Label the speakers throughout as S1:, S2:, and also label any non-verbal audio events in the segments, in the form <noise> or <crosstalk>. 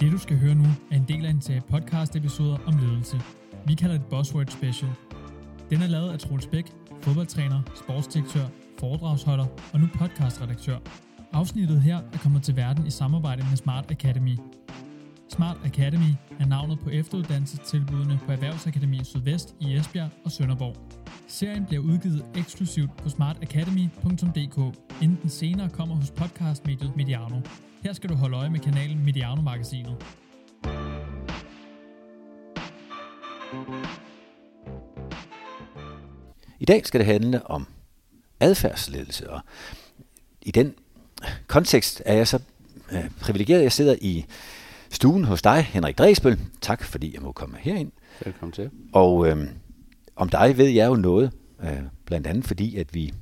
S1: Det du skal høre nu er en del af en serie podcast episoder om ledelse. Vi kalder det Buzzword Special. Den er lavet af Troels Bæk, fodboldtræner, sportsdirektør, foredragsholder og nu podcastredaktør. Afsnittet her er kommet til verden i samarbejde med Smart Academy. Smart Academy er navnet på efteruddannelsestilbudene på Erhvervsakademi Sydvest i Esbjerg og Sønderborg. Serien bliver udgivet eksklusivt på smartacademy.dk, inden den senere kommer hos podcastmediet Mediano. Her skal du holde øje med kanalen Mediano-magasinet.
S2: I dag skal det handle om adfærdsledelse, og i den kontekst er jeg så øh, privilegeret, at jeg sidder i stuen hos dig, Henrik Dresbøl. Tak, fordi jeg må komme herind.
S3: Velkommen til.
S2: Og øh, om dig ved jeg jo noget, øh, blandt andet fordi, at vi...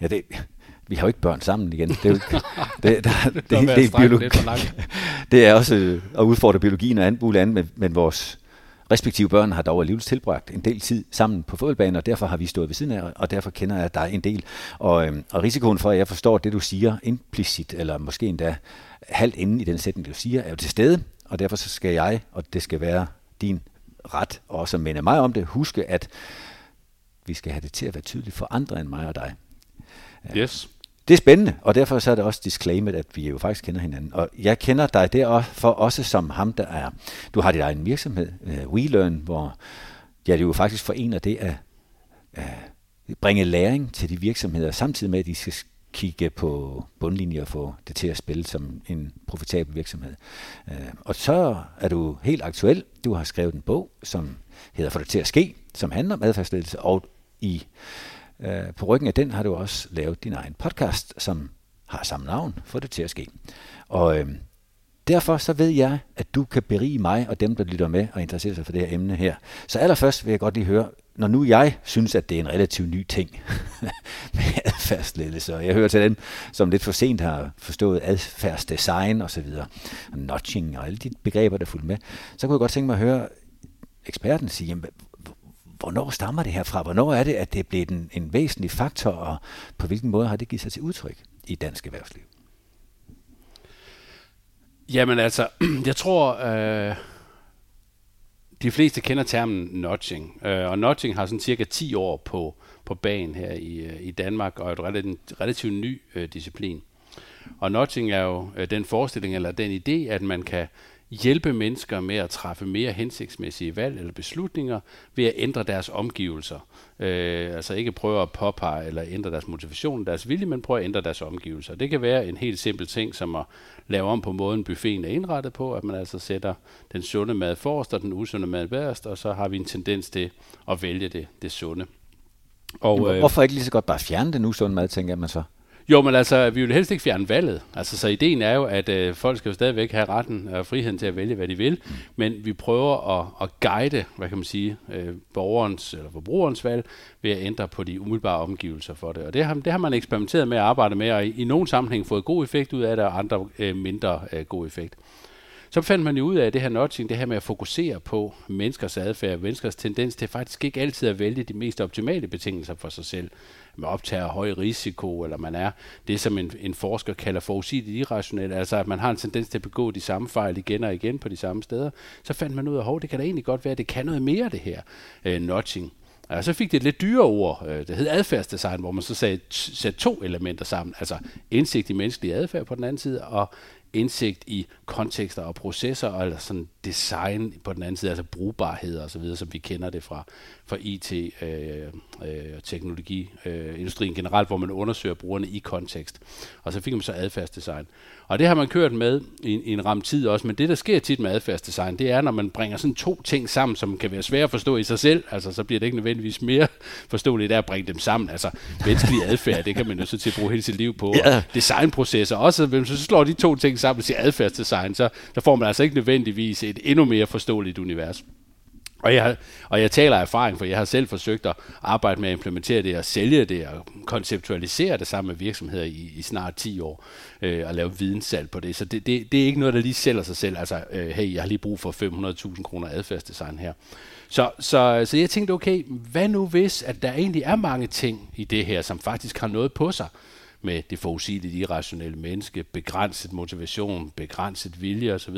S2: Ja, det, vi har jo ikke børn sammen igen. Det er, jo, <laughs> det, der, det, det, det, er biologi, <laughs> det er også øh, at udfordre biologien og andet andet, men, men vores respektive børn har dog alligevel tilbragt en del tid sammen på fodboldbanen, og derfor har vi stået ved siden af, og derfor kender jeg dig en del. Og, øhm, og risikoen for, at jeg forstår det, du siger implicit, eller måske endda halvt inden i den sætning, du siger, er jo til stede, og derfor så skal jeg, og det skal være din ret, og også minde mig om det, huske, at vi skal have det til at være tydeligt for andre end mig og dig.
S3: Yes.
S2: Det er spændende, og derfor så er det også disclaimet, at vi jo faktisk kender hinanden. Og jeg kender dig derfor også som ham, der er... Du har din egen virksomhed, uh, WeLearn, hvor ja, det jo faktisk forener det at uh, bringe læring til de virksomheder, samtidig med, at de skal kigge på bundlinjer og få det til at spille som en profitabel virksomhed. Uh, og så er du helt aktuel. Du har skrevet en bog, som hedder For det til at ske, som handler om adfærdsledelse, og i Øh, på ryggen af den har du også lavet din egen podcast, som har samme navn, for det til at ske. Og øh, derfor så ved jeg, at du kan berige mig og dem, der lytter med og interesserer sig for det her emne her. Så allerførst vil jeg godt lige høre, når nu jeg synes, at det er en relativt ny ting <laughs> med adfærdsledelse, og jeg hører til den, som lidt for sent har forstået adfærdsdesign og så videre, notching og alle de begreber, der fulgte med, så kunne jeg godt tænke mig at høre eksperten sige, jamen, hvornår stammer det her fra? Hvornår er det, at det er blevet en, en væsentlig faktor, og på hvilken måde har det givet sig til udtryk i dansk erhvervsliv?
S3: Jamen altså, <clears throat> jeg tror, øh, de fleste kender termen notching, øh, og notching har sådan cirka 10 år på, på banen her i, øh, i Danmark, og er et relativt, relativt ny øh, disciplin. Og notching er jo øh, den forestilling, eller den idé, at man kan hjælpe mennesker med at træffe mere hensigtsmæssige valg eller beslutninger ved at ændre deres omgivelser. Øh, altså ikke prøve at påpege eller ændre deres motivation, deres vilje, men prøve at ændre deres omgivelser. Det kan være en helt simpel ting som at lave om på måden buffeten er indrettet på, at man altså sætter den sunde mad forrest og den usunde mad bagerst, og så har vi en tendens til at vælge det, det sunde.
S2: Og, øh, Hvorfor ikke lige så godt bare fjerne den usunde mad, tænker man så?
S3: Jo, men altså, vi vil helst ikke fjerne valget. Altså, så ideen er jo, at øh, folk skal jo stadigvæk have retten og friheden til at vælge, hvad de vil. Mm. Men vi prøver at, at guide, hvad kan man sige, øh, borgerens eller forbrugerens valg ved at ændre på de umiddelbare omgivelser for det. Og det har, det har man eksperimenteret med at arbejde med, og i, i nogle sammenhæng fået god effekt ud af det, og andre øh, mindre øh, god effekt. Så fandt man jo ud af det her nudging, det her med at fokusere på menneskers adfærd, menneskers tendens til faktisk ikke altid at vælge de mest optimale betingelser for sig selv. Man optager høj risiko, eller man er det, som en, en forsker kalder forudsigeligt irrationelt, altså at man har en tendens til at begå de samme fejl igen og igen på de samme steder. Så fandt man ud af, at det kan da egentlig godt være, at det kan noget mere, det her øh, notching. Og så fik det et lidt dyre ord, øh, det hed adfærdsdesign, hvor man så sagde, satte to elementer sammen, altså indsigt i menneskelig adfærd på den anden side, og indsigt i kontekster og processer, eller altså sådan design på den anden side, altså brugbarhed og så videre, som vi kender det fra, fra IT, øh, øh, teknologi, øh, industrien generelt, hvor man undersøger brugerne i kontekst. Og så fik man så adfærdsdesign. Og det har man kørt med i, i en ram tid også, men det, der sker tit med adfærdsdesign, det er, når man bringer sådan to ting sammen, som kan være svære at forstå i sig selv, altså så bliver det ikke nødvendigvis mere <laughs> forståeligt af at bringe dem sammen. Altså menneskelig adfærd, det kan man jo så til at bruge hele sit liv på. <laughs> Ja. Designprocesser også, hvis så slår de to ting sammen til adfærdsdesign, så der får man altså ikke nødvendigvis et endnu mere forståeligt univers. Og jeg, og jeg taler af erfaring, for jeg har selv forsøgt at arbejde med at implementere det og sælge det og konceptualisere det sammen med virksomheder i, i snart 10 år øh, og lave videnssalg på det. Så det, det, det er ikke noget, der lige sælger sig selv. Altså, øh, hey, jeg har lige brug for 500.000 kroner adfærdsdesign her. Så, så, så jeg tænkte, okay, hvad nu hvis, at der egentlig er mange ting i det her, som faktisk har noget på sig, med det forudsigelige, irrationelle menneske, begrænset motivation, begrænset vilje osv.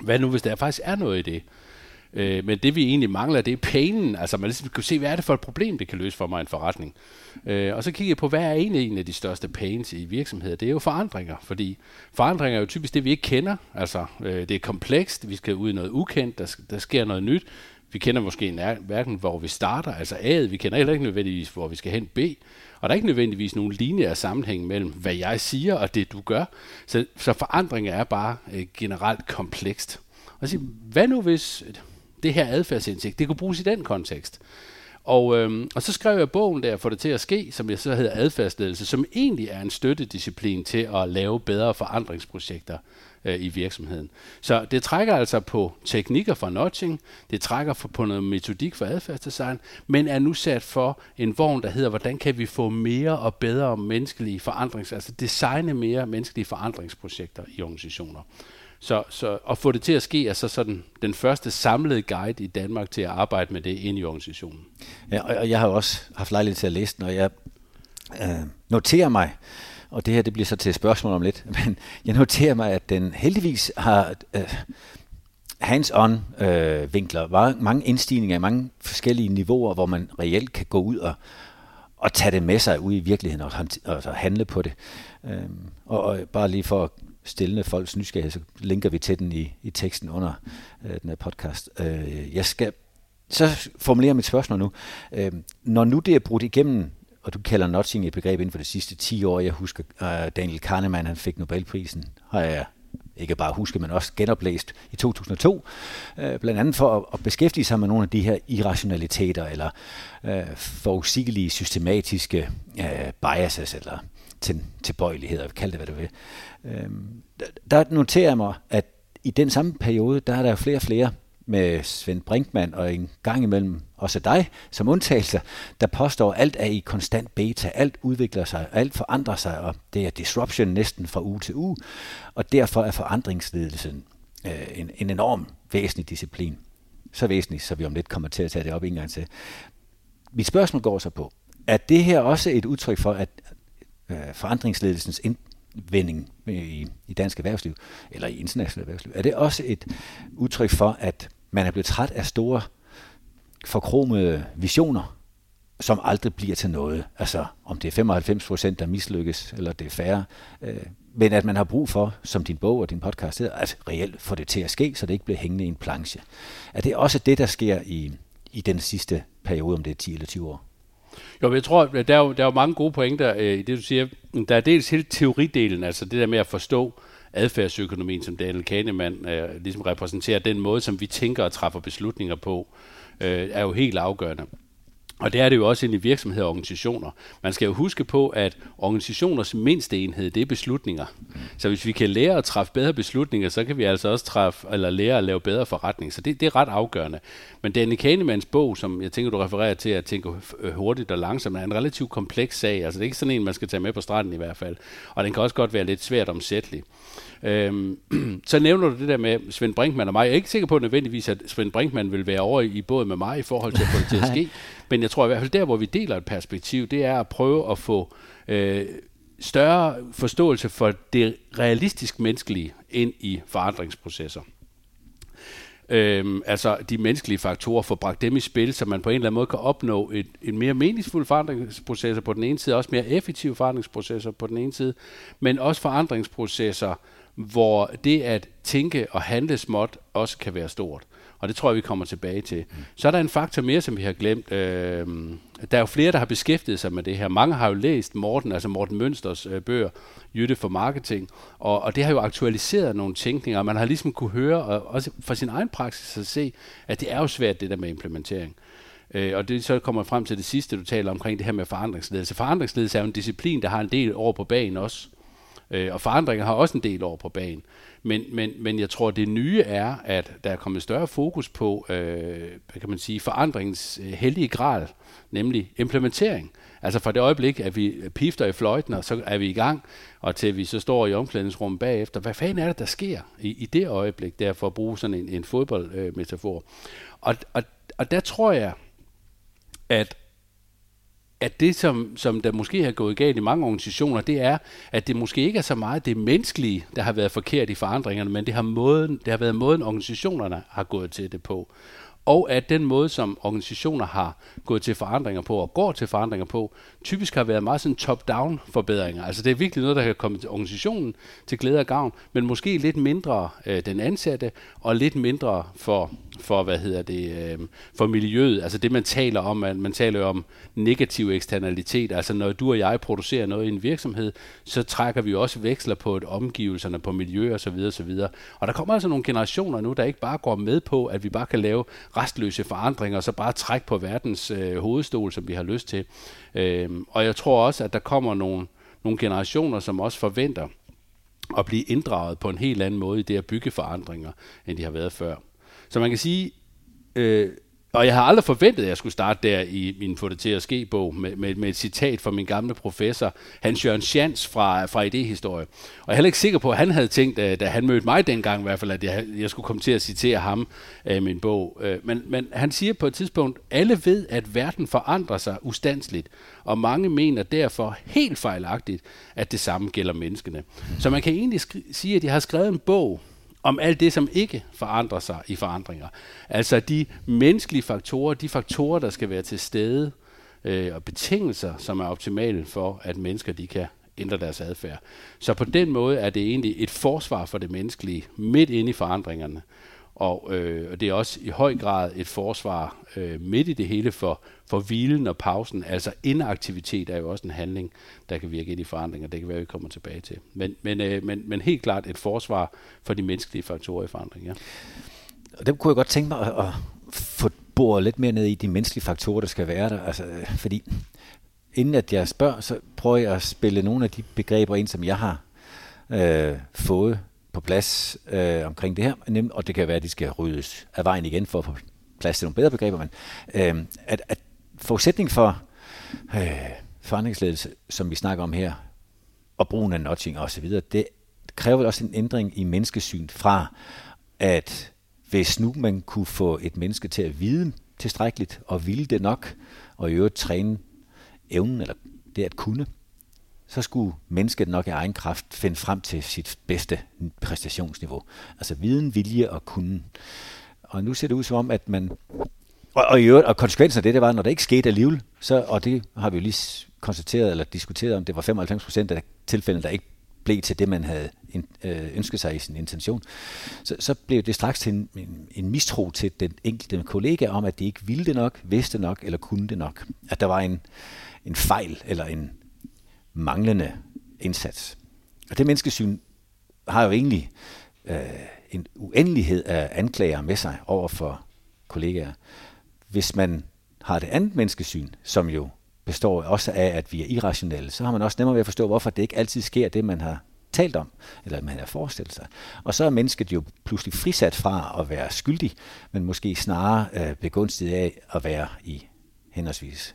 S3: Hvad nu, hvis der faktisk er noget i det? Øh, men det vi egentlig mangler, det er painen. Altså man ligesom kan se, hvad er det for et problem, det kan løse for mig en forretning. Øh, og så kigger jeg på, hvad er egentlig en af de største pains i virksomheder? Det er jo forandringer, fordi forandringer er jo typisk det, vi ikke kender. Altså øh, det er komplekst, vi skal ud i noget ukendt, der, der sker noget nyt. Vi kender måske hverken, hvor vi starter, altså A, vi kender heller ikke nødvendigvis, hvor vi skal hen B. Og der er ikke nødvendigvis nogen lineær sammenhæng mellem, hvad jeg siger og det, du gør. Så, så forandringer er bare øh, generelt komplekst. Og så, hvad nu hvis det her adfærdsindsigt, det kunne bruges i den kontekst? Og, øhm, og så skrev jeg bogen der, for det til at ske, som jeg så hedder adfærdsledelse, som egentlig er en støttedisciplin til at lave bedre forandringsprojekter øh, i virksomheden. Så det trækker altså på teknikker for notching, det trækker for, på noget metodik for adfærdsdesign, men er nu sat for en vogn, der hedder, hvordan kan vi få mere og bedre menneskelige forandrings, altså designe mere menneskelige forandringsprojekter i organisationer. Så, så at få det til at ske er så sådan den første samlede guide i Danmark til at arbejde med det ind i organisationen.
S2: Ja, og jeg har også haft lejlighed til at læse den, og jeg øh, noterer mig, og det her det bliver så til et spørgsmål om lidt, <laughs> men jeg noterer mig, at den heldigvis har øh, hands-on øh, vinkler, mange indstigninger i mange forskellige niveauer, hvor man reelt kan gå ud og, og tage det med sig ud i virkeligheden og, og, og handle på det. Øh, og, og bare lige for at stillende folks nysgerrighed, så linker vi til den i, i teksten under øh, den her podcast. Øh, jeg skal så formulere mit spørgsmål nu. Øh, når nu det er brudt igennem og du kalder notching et begreb inden for de sidste 10 år. Jeg husker, øh, Daniel Kahneman han fik Nobelprisen, har jeg ikke bare huske, men også genoplæst i 2002, øh, blandt andet for at, at beskæftige sig med nogle af de her irrationaliteter, eller øh, forudsigelige systematiske øh, biases, eller til, tilbøjeligheder, kald det hvad du vil. Øhm, der, der noterer jeg mig, at i den samme periode, der er der flere og flere med Svend Brinkmann og en gang imellem også dig som undtagelse, der påstår, at alt er i konstant beta, alt udvikler sig, alt forandrer sig, og det er disruption næsten fra uge til uge, og derfor er forandringsledelsen øh, en, en enorm væsentlig disciplin. Så væsentlig, så vi om lidt kommer til at tage det op en gang til. Mit spørgsmål går så på, er det her også et udtryk for, at øh, forandringsledelsens indvending øh, i, i dansk erhvervsliv, eller i internationalt erhvervsliv, er det også et udtryk for, at man er blevet træt af store forkromede visioner, som aldrig bliver til noget. Altså om det er 95 procent, der mislykkes, eller det er færre. Øh, men at man har brug for, som din bog og din podcast hedder, at reelt få det til at ske, så det ikke bliver hængende i en planche. Er det også det, der sker i, i den sidste periode, om det er 10 eller 20 år?
S3: Jo, men jeg tror, der er jo, der er jo mange gode pointer øh, i det, du siger. Der er dels hele teoridelen, altså det der med at forstå adfærdsøkonomien, som Daniel Kahneman øh, ligesom repræsenterer, den måde, som vi tænker og træffer beslutninger på, øh, er jo helt afgørende. Og det er det jo også ind i virksomheder og organisationer. Man skal jo huske på, at organisationers mindste enhed, det er beslutninger. Så hvis vi kan lære at træffe bedre beslutninger, så kan vi altså også træffe, eller lære at lave bedre forretning. Så det, det er ret afgørende. Men Danny Kahnemans bog, som jeg tænker, du refererer til at tænke øh, hurtigt og langsomt, er en relativt kompleks sag. Altså det er ikke sådan en, man skal tage med på stranden i hvert fald. Og den kan også godt være lidt svært omsættelig. Øhm, <clears throat> så nævner du det der med Svend Brinkmann og mig. Jeg er ikke sikker på nødvendigvis, at Svend Brinkmann vil være over i både med mig i forhold til at få det til at <laughs> ske. Men jeg tror i hvert fald, der hvor vi deler et perspektiv, det er at prøve at få øh, større forståelse for det realistisk menneskelige ind i forandringsprocesser. Øhm, altså de menneskelige faktorer, for bragt dem i spil, så man på en eller anden måde kan opnå et, en mere meningsfuld forandringsprocesser på den ene side, også mere effektive forandringsprocesser på den ene side, men også forandringsprocesser, hvor det at tænke og handle småt også kan være stort. Og det tror jeg, vi kommer tilbage til. Mm. Så er der en faktor mere, som vi har glemt. Øh, der er jo flere, der har beskæftiget sig med det her. Mange har jo læst Morten, altså Morten Mønsters øh, bøger, Jytte for Marketing, og, og det har jo aktualiseret nogle tænkninger, og man har ligesom kunne høre, og også fra sin egen praksis at se, at det er jo svært, det der med implementering. Øh, og det så kommer frem til det sidste, du taler omkring det her med forandringsledelse. Forandringsledelse er jo en disciplin, der har en del over på banen også. Øh, Øh, og forandringer har også en del over på banen. Men, men, men jeg tror, det nye er, at der er kommet større fokus på, øh, hvad kan man sige, forandringens heldige hellige gral, nemlig implementering. Altså fra det øjeblik, at vi pifter i fløjten, og så er vi i gang, og til vi så står i omklædningsrummet bagefter, hvad fanden er det, der sker i, i det øjeblik, der for at bruge sådan en, en fodboldmetafor. Øh, og, og, og der tror jeg, at at det, som, som der måske har gået galt i mange organisationer, det er, at det måske ikke er så meget det menneskelige, der har været forkert i forandringerne, men det har, måden, det har været måden, organisationerne har gået til det på og at den måde, som organisationer har gået til forandringer på og går til forandringer på, typisk har været meget sådan top-down forbedringer. Altså det er virkelig noget, der kan komme til organisationen til glæde og gavn, men måske lidt mindre øh, den ansatte og lidt mindre for for, hvad hedder det, øh, for miljøet. Altså det, man taler om, man, man taler jo om negativ eksternalitet. Altså når du og jeg producerer noget i en virksomhed, så trækker vi også veksler på et omgivelserne, på miljø og så videre, så videre. Og der kommer altså nogle generationer nu, der ikke bare går med på, at vi bare kan lave restløse forandringer, og så bare trække på verdens øh, hovedstol, som vi har lyst til. Øh, og jeg tror også, at der kommer nogle, nogle generationer, som også forventer at blive inddraget på en helt anden måde i det at bygge forandringer, end de har været før. Så man kan sige, øh, og jeg har aldrig forventet, at jeg skulle starte der i min Få det til at ske-bog med, med, med et citat fra min gamle professor, Hans Jørgen Schans fra, fra Idehistorie. Og jeg er heller ikke sikker på, at han havde tænkt, at, da han mødte mig dengang i hvert fald, at jeg, jeg skulle komme til at citere ham i min bog. Øh, men, men han siger på et tidspunkt, alle ved, at verden forandrer sig ustandsligt, og mange mener derfor helt fejlagtigt, at det samme gælder menneskene. Så man kan egentlig sige, at jeg har skrevet en bog, om alt det, som ikke forandrer sig i forandringer. Altså de menneskelige faktorer, de faktorer, der skal være til stede, øh, og betingelser, som er optimale for, at mennesker de kan ændre deres adfærd. Så på den måde er det egentlig et forsvar for det menneskelige midt inde i forandringerne. Og, øh, og det er også i høj grad et forsvar øh, midt i det hele for, for hvilen og pausen. Altså inaktivitet er jo også en handling, der kan virke ind i forandringer. Det kan være, at vi kommer tilbage til. Men, men, øh, men, men helt klart et forsvar for de menneskelige faktorer i forandring. Ja.
S2: Og dem kunne jeg godt tænke mig at, at få boret lidt mere ned i de menneskelige faktorer, der skal være der. Altså, øh, fordi inden at jeg spørger, så prøver jeg at spille nogle af de begreber ind, som jeg har øh, fået på plads øh, omkring det her, og det kan være, at de skal ryddes af vejen igen for at få plads til nogle bedre begreber, men øh, at, at forudsætning for øh, forandringsledelse, som vi snakker om her, og brugen af notching osv., det kræver også en ændring i menneskesyn fra, at hvis nu man kunne få et menneske til at vide tilstrækkeligt, og ville det nok, og i øvrigt træne evnen, eller det at kunne, så skulle mennesket nok i egen kraft finde frem til sit bedste præstationsniveau. Altså viden, vilje og kunden. Og nu ser det ud som om, at man... Og, og, øvrigt, og konsekvensen af det, det var, når det ikke skete alligevel, så, og det har vi jo lige konstateret eller diskuteret om, det var 95 procent af tilfældene, der ikke blev til det, man havde øh, ønsket sig i sin intention, så, så blev det straks til en, en, en mistro til den enkelte kollega om, at de ikke ville det nok, vidste nok eller kunne det nok. At der var en, en fejl eller en, manglende indsats. Og det menneskesyn har jo egentlig øh, en uendelighed af anklager med sig over for kollegaer. Hvis man har det andet menneskesyn, som jo består også af, at vi er irrationelle, så har man også nemmere ved at forstå, hvorfor det ikke altid sker det, man har talt om, eller man har forestillet sig. Og så er mennesket jo pludselig frisat fra at være skyldig, men måske snarere øh, begunstiget af at være i henholdsvis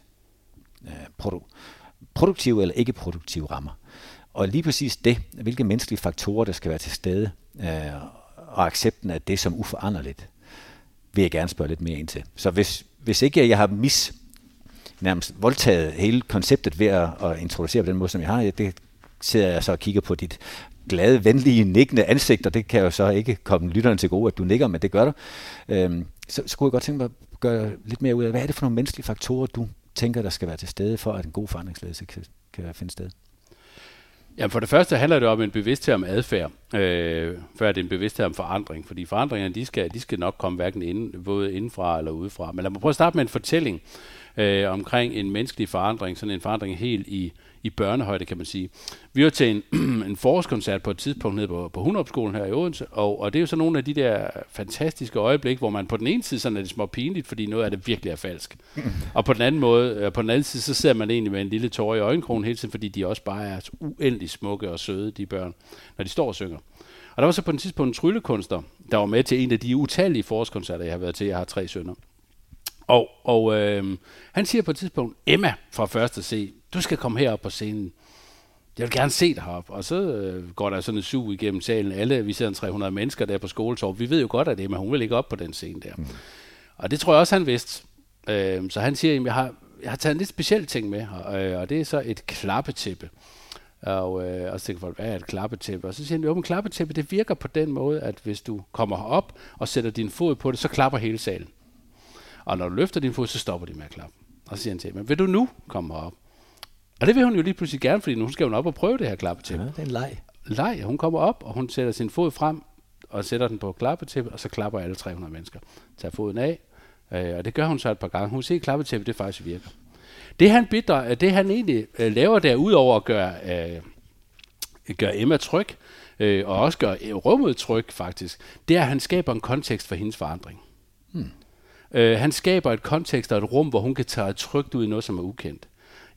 S2: øh, produ- produktive eller ikke produktive rammer. Og lige præcis det, hvilke menneskelige faktorer, der skal være til stede, øh, og accepten af det som uforanderligt, vil jeg gerne spørge lidt mere ind til. Så hvis, hvis ikke jeg har mis nærmest voldtaget hele konceptet ved at, at introducere på den måde, som jeg har, det sidder jeg så og kigger på dit glade, venlige, nikkende ansigt, og det kan jo så ikke komme lytterne til gode, at du nikker, men det gør du. Øhm, så, så kunne jeg godt tænke mig at gøre lidt mere ud af, hvad er det for nogle menneskelige faktorer, du tænker, der skal være til stede, for at en god forandringsledelse kan, kan finde sted?
S3: Jamen for det første handler det om en bevidsthed om adfærd, øh, før det er en bevidsthed om forandring. Fordi forandringerne, de skal, de skal nok komme hverken inden, både indenfra eller udefra. Men lad mig prøve at starte med en fortælling øh, omkring en menneskelig forandring, sådan en forandring helt i, i børnehøjde, kan man sige. Vi var til en, <clears throat> en forårskoncert på et tidspunkt nede på, på Hundrupskolen her i Odense, og, og det er jo så nogle af de der fantastiske øjeblikke, hvor man på den ene side sådan er det små pinligt, fordi noget af det virkelig er falsk. <laughs> og på den anden måde, øh, på den anden side, så ser man egentlig med en lille tår i øjenkrogen hele tiden, fordi de også bare er uendelig smukke og søde, de børn, når de står og synger. Og der var så på den tidspunkt en tryllekunstner, der var med til en af de utallige forårskoncerter, jeg har været til. Jeg har tre sønner. Og, og øh, han siger på et tidspunkt, Emma fra første C, du skal komme herop på scenen. Jeg vil gerne se dig heroppe. Og så øh, går der sådan en sug igennem salen. Alle, vi ser en 300 mennesker der på skoletorv. Vi ved jo godt, at Emma, hun vil ikke op på den scene der. Mm. Og det tror jeg også, han vidste. Øh, så han siger, at jeg har jeg har taget en lidt speciel ting med her, øh, og det er så et klappetæppe. Og, øh, og så tænker folk, hvad er et klappetæppe? Og så siger de, at klappetæppe, det virker på den måde, at hvis du kommer op og sætter din fod på det, så klapper hele salen. Og når du løfter din fod, så stopper de med at klappe. Og så siger han til men vil du nu komme op? Og det vil hun jo lige pludselig gerne, fordi nu skal hun op og prøve det her klappetæppe.
S2: Ja, det er en leg.
S3: Leg. Hun kommer op, og hun sætter sin fod frem, og sætter den på klappetæppe, og så klapper alle 300 mennesker. Tager foden af, øh, og det gør hun så et par gange. Hun ser klappetæppe, det faktisk virker. Det han, bidrager, det han egentlig øh, laver der, udover at gøre, øh, gøre Emma tryg, øh, og også gøre rummet tryg faktisk, det er, at han skaber en kontekst for hendes forandring. Hmm. Øh, han skaber et kontekst og et rum, hvor hun kan tage trygt ud i noget, som er ukendt.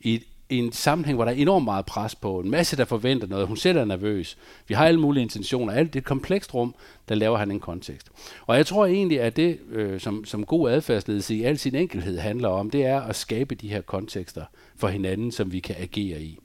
S3: I, i en sammenhæng, hvor der er enormt meget pres på, en masse, der forventer noget, hun selv er nervøs. Vi har alle mulige intentioner, alt det er et komplekst rum, der laver han en kontekst. Og jeg tror egentlig, at det, øh, som, som god adfærdsledelse i al sin enkelhed handler om, det er at skabe de her kontekster for hinanden, som vi kan agere i.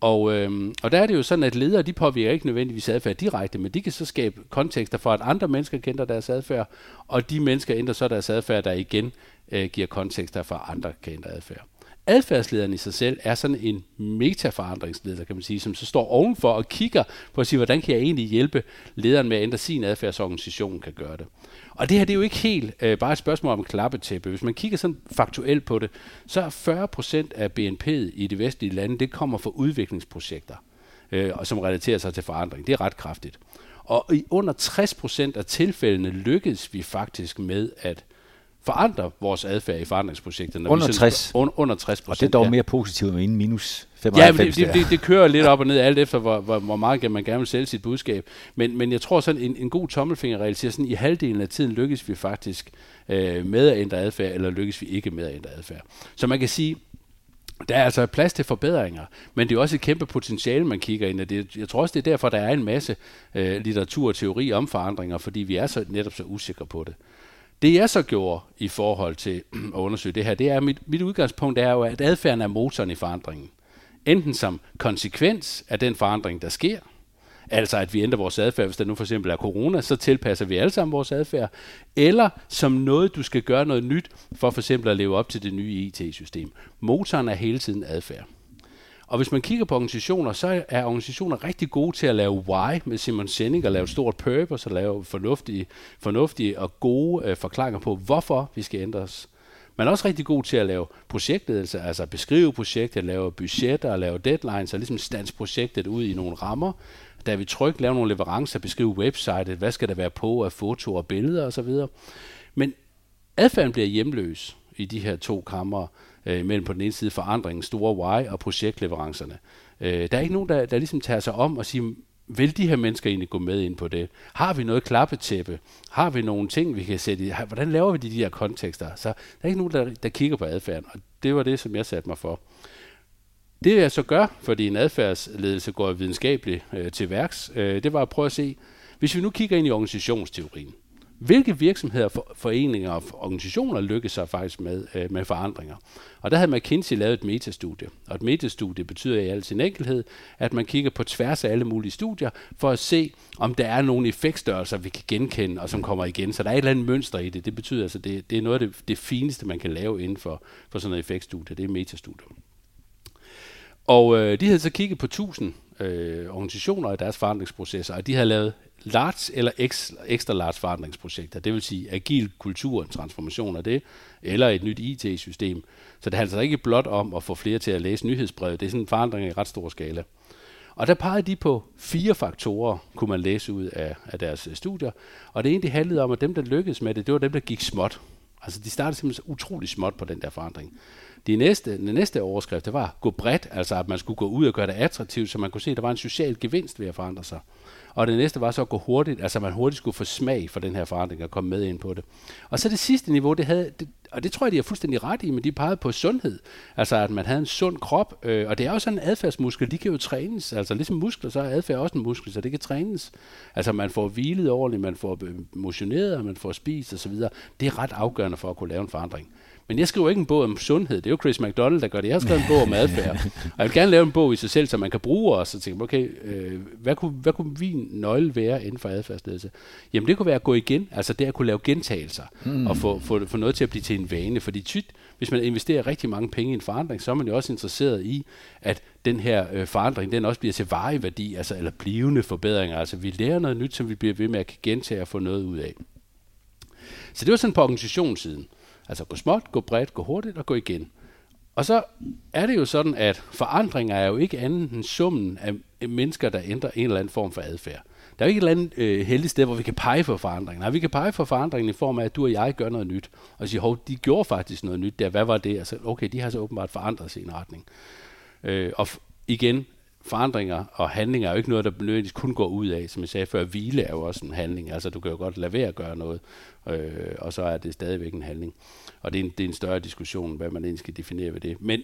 S3: Og, øh, og der er det jo sådan, at ledere, de påvirker ikke nødvendigvis adfærd direkte, men de kan så skabe kontekster for, at andre mennesker kender deres adfærd, og de mennesker ændrer så deres adfærd, der igen øh, giver kontekster for, at andre kan ændre adfærd adfærdslederen i sig selv er sådan en metaforandringsleder, kan man sige, som så står ovenfor og kigger på at sige, hvordan kan jeg egentlig hjælpe lederen med at ændre sin adfærd, så organisationen kan gøre det. Og det her det er jo ikke helt øh, bare et spørgsmål om klappetæppe. Hvis man kigger sådan faktuelt på det, så er 40 procent af BNP'et i de vestlige lande, det kommer fra udviklingsprojekter, øh, som relaterer sig til forandring. Det er ret kraftigt. Og i under 60 procent af tilfældene lykkedes vi faktisk med at forandre vores adfærd i forandringsprojekterne.
S2: Under 60?
S3: Un, under 60
S2: procent, Og det er dog ja. mere positivt end minus 95.
S3: Ja, det, det, det, det kører lidt op og ned, alt efter hvor, hvor, hvor meget man gerne vil sælge sit budskab. Men, men jeg tror sådan, en, en god tommelfingerregel siger sådan, i halvdelen af tiden lykkes vi faktisk øh, med at ændre adfærd, eller lykkes vi ikke med at ændre adfærd. Så man kan sige, der er altså plads til forbedringer, men det er også et kæmpe potentiale, man kigger ind i. Det, jeg tror også, det er derfor, der er en masse øh, litteratur og teori om forandringer, fordi vi er så netop så usikre på det. Det jeg så gjorde i forhold til <clears throat> at undersøge det her, det er, mit, mit udgangspunkt er jo, at adfærden er motoren i forandringen. Enten som konsekvens af den forandring, der sker, altså at vi ændrer vores adfærd, hvis der nu for eksempel er corona, så tilpasser vi alle sammen vores adfærd, eller som noget, du skal gøre noget nyt, for for eksempel at leve op til det nye IT-system. Motoren er hele tiden adfærd. Og hvis man kigger på organisationer, så er organisationer rigtig gode til at lave why med Simon Sinek, og lave et stort purpose, og lave fornuftige, fornuftige og gode øh, forklaringer på, hvorfor vi skal ændre os. Man er også rigtig god til at lave projektledelse, altså beskrive projektet, lave budgetter, lave deadlines, og ligesom stands projektet ud i nogle rammer. Da vi tryk, lave nogle leverancer, beskrive websitet, hvad skal der være på af fotoer og billeder osv. Men adfærden bliver hjemløs i de her to kammer øh, mellem på den ene side forandringen, store why og projektleverancerne. Øh, der er ikke nogen, der, der ligesom tager sig om og siger, vil de her mennesker egentlig gå med ind på det? Har vi noget klappetæppe? Har vi nogle ting, vi kan sætte i? Hvordan laver vi de, de her kontekster? Så der er ikke nogen, der, der kigger på adfærden, og det var det, som jeg satte mig for. Det jeg så gør, fordi en adfærdsledelse går videnskabeligt øh, til værks, øh, det var at prøve at se, hvis vi nu kigger ind i organisationsteorien, hvilke virksomheder, foreninger og organisationer lykkes sig faktisk med, øh, med forandringer. Og der havde McKinsey lavet et metastudie. Og et metastudie betyder i al sin enkelhed, at man kigger på tværs af alle mulige studier, for at se, om der er nogle effektstørrelser, vi kan genkende, og som kommer igen. Så der er et eller andet mønster i det. Det betyder altså, det, det er noget af det, det fineste, man kan lave inden for, for sådan et effektstudie. Det er metastudier. Og øh, de havde så kigget på 1000 øh, organisationer i deres forandringsprocesser, og de havde lavet large eller ekstra large forandringsprojekter, det vil sige agil kultur, transformation af det, eller et nyt IT-system. Så det handler altså ikke blot om at få flere til at læse nyhedsbrevet, det er sådan en forandring i ret stor skala. Og der pegede de på fire faktorer, kunne man læse ud af, af deres øh, studier, og det egentlig handlede om, at dem, der lykkedes med det, det var dem, der gik småt. Altså de startede simpelthen utrolig småt på den der forandring. De næste, den næste overskrift, det var gå bredt, altså at man skulle gå ud og gøre det attraktivt, så man kunne se, at der var en social gevinst ved at forandre sig. Og det næste var så at gå hurtigt, altså man hurtigt skulle få smag for den her forandring og komme med ind på det. Og så det sidste niveau, det havde, det, og det tror jeg, de er fuldstændig ret i, men de pegede på sundhed. Altså at man havde en sund krop, øh, og det er jo sådan en adfærdsmuskel, de kan jo trænes. Altså ligesom muskler, så er adfærd også en muskel, så det kan trænes. Altså man får hvilet ordentligt, man får øh, motioneret, man får spist osv. Det er ret afgørende for at kunne lave en forandring. Men jeg skriver ikke en bog om sundhed. Det er jo Chris McDonald, der gør det. Jeg har skrevet en bog om adfærd. Og jeg vil gerne lave en bog i sig selv, som man kan bruge og så tænke, okay, øh, hvad, kunne, hvad kunne min nøgle være inden for adfærdsledelse? Jamen det kunne være at gå igen, altså det at kunne lave gentagelser, mm. og få, få, få noget til at blive til en vane. Fordi tyt, hvis man investerer rigtig mange penge i en forandring, så er man jo også interesseret i, at den her øh, forandring, den også bliver til varig værdi, altså, eller blivende forbedringer. Altså vi lærer noget nyt, som vi bliver ved med at gentage og få noget ud af. Så det var sådan på organisationssiden. Altså gå småt, gå bredt, gå hurtigt og gå igen. Og så er det jo sådan, at forandringer er jo ikke andet end summen af mennesker, der ændrer en eller anden form for adfærd. Der er jo ikke et eller andet øh, heldigt sted, hvor vi kan pege for forandringen. Nej, vi kan pege for forandringen i form af, at du og jeg gør noget nyt. Og sige, hov, de gjorde faktisk noget nyt der. Hvad var det? Altså, okay, de har så åbenbart forandret sig i en retning. Øh, og f- igen, forandringer og handlinger er jo ikke noget, der nødvendigvis kun går ud af. Som jeg sagde før, hvile er jo også en handling. Altså, du kan jo godt lade være at gøre noget, øh, og så er det stadigvæk en handling. Og det er en, det er en større diskussion, hvad man egentlig skal definere ved det. Men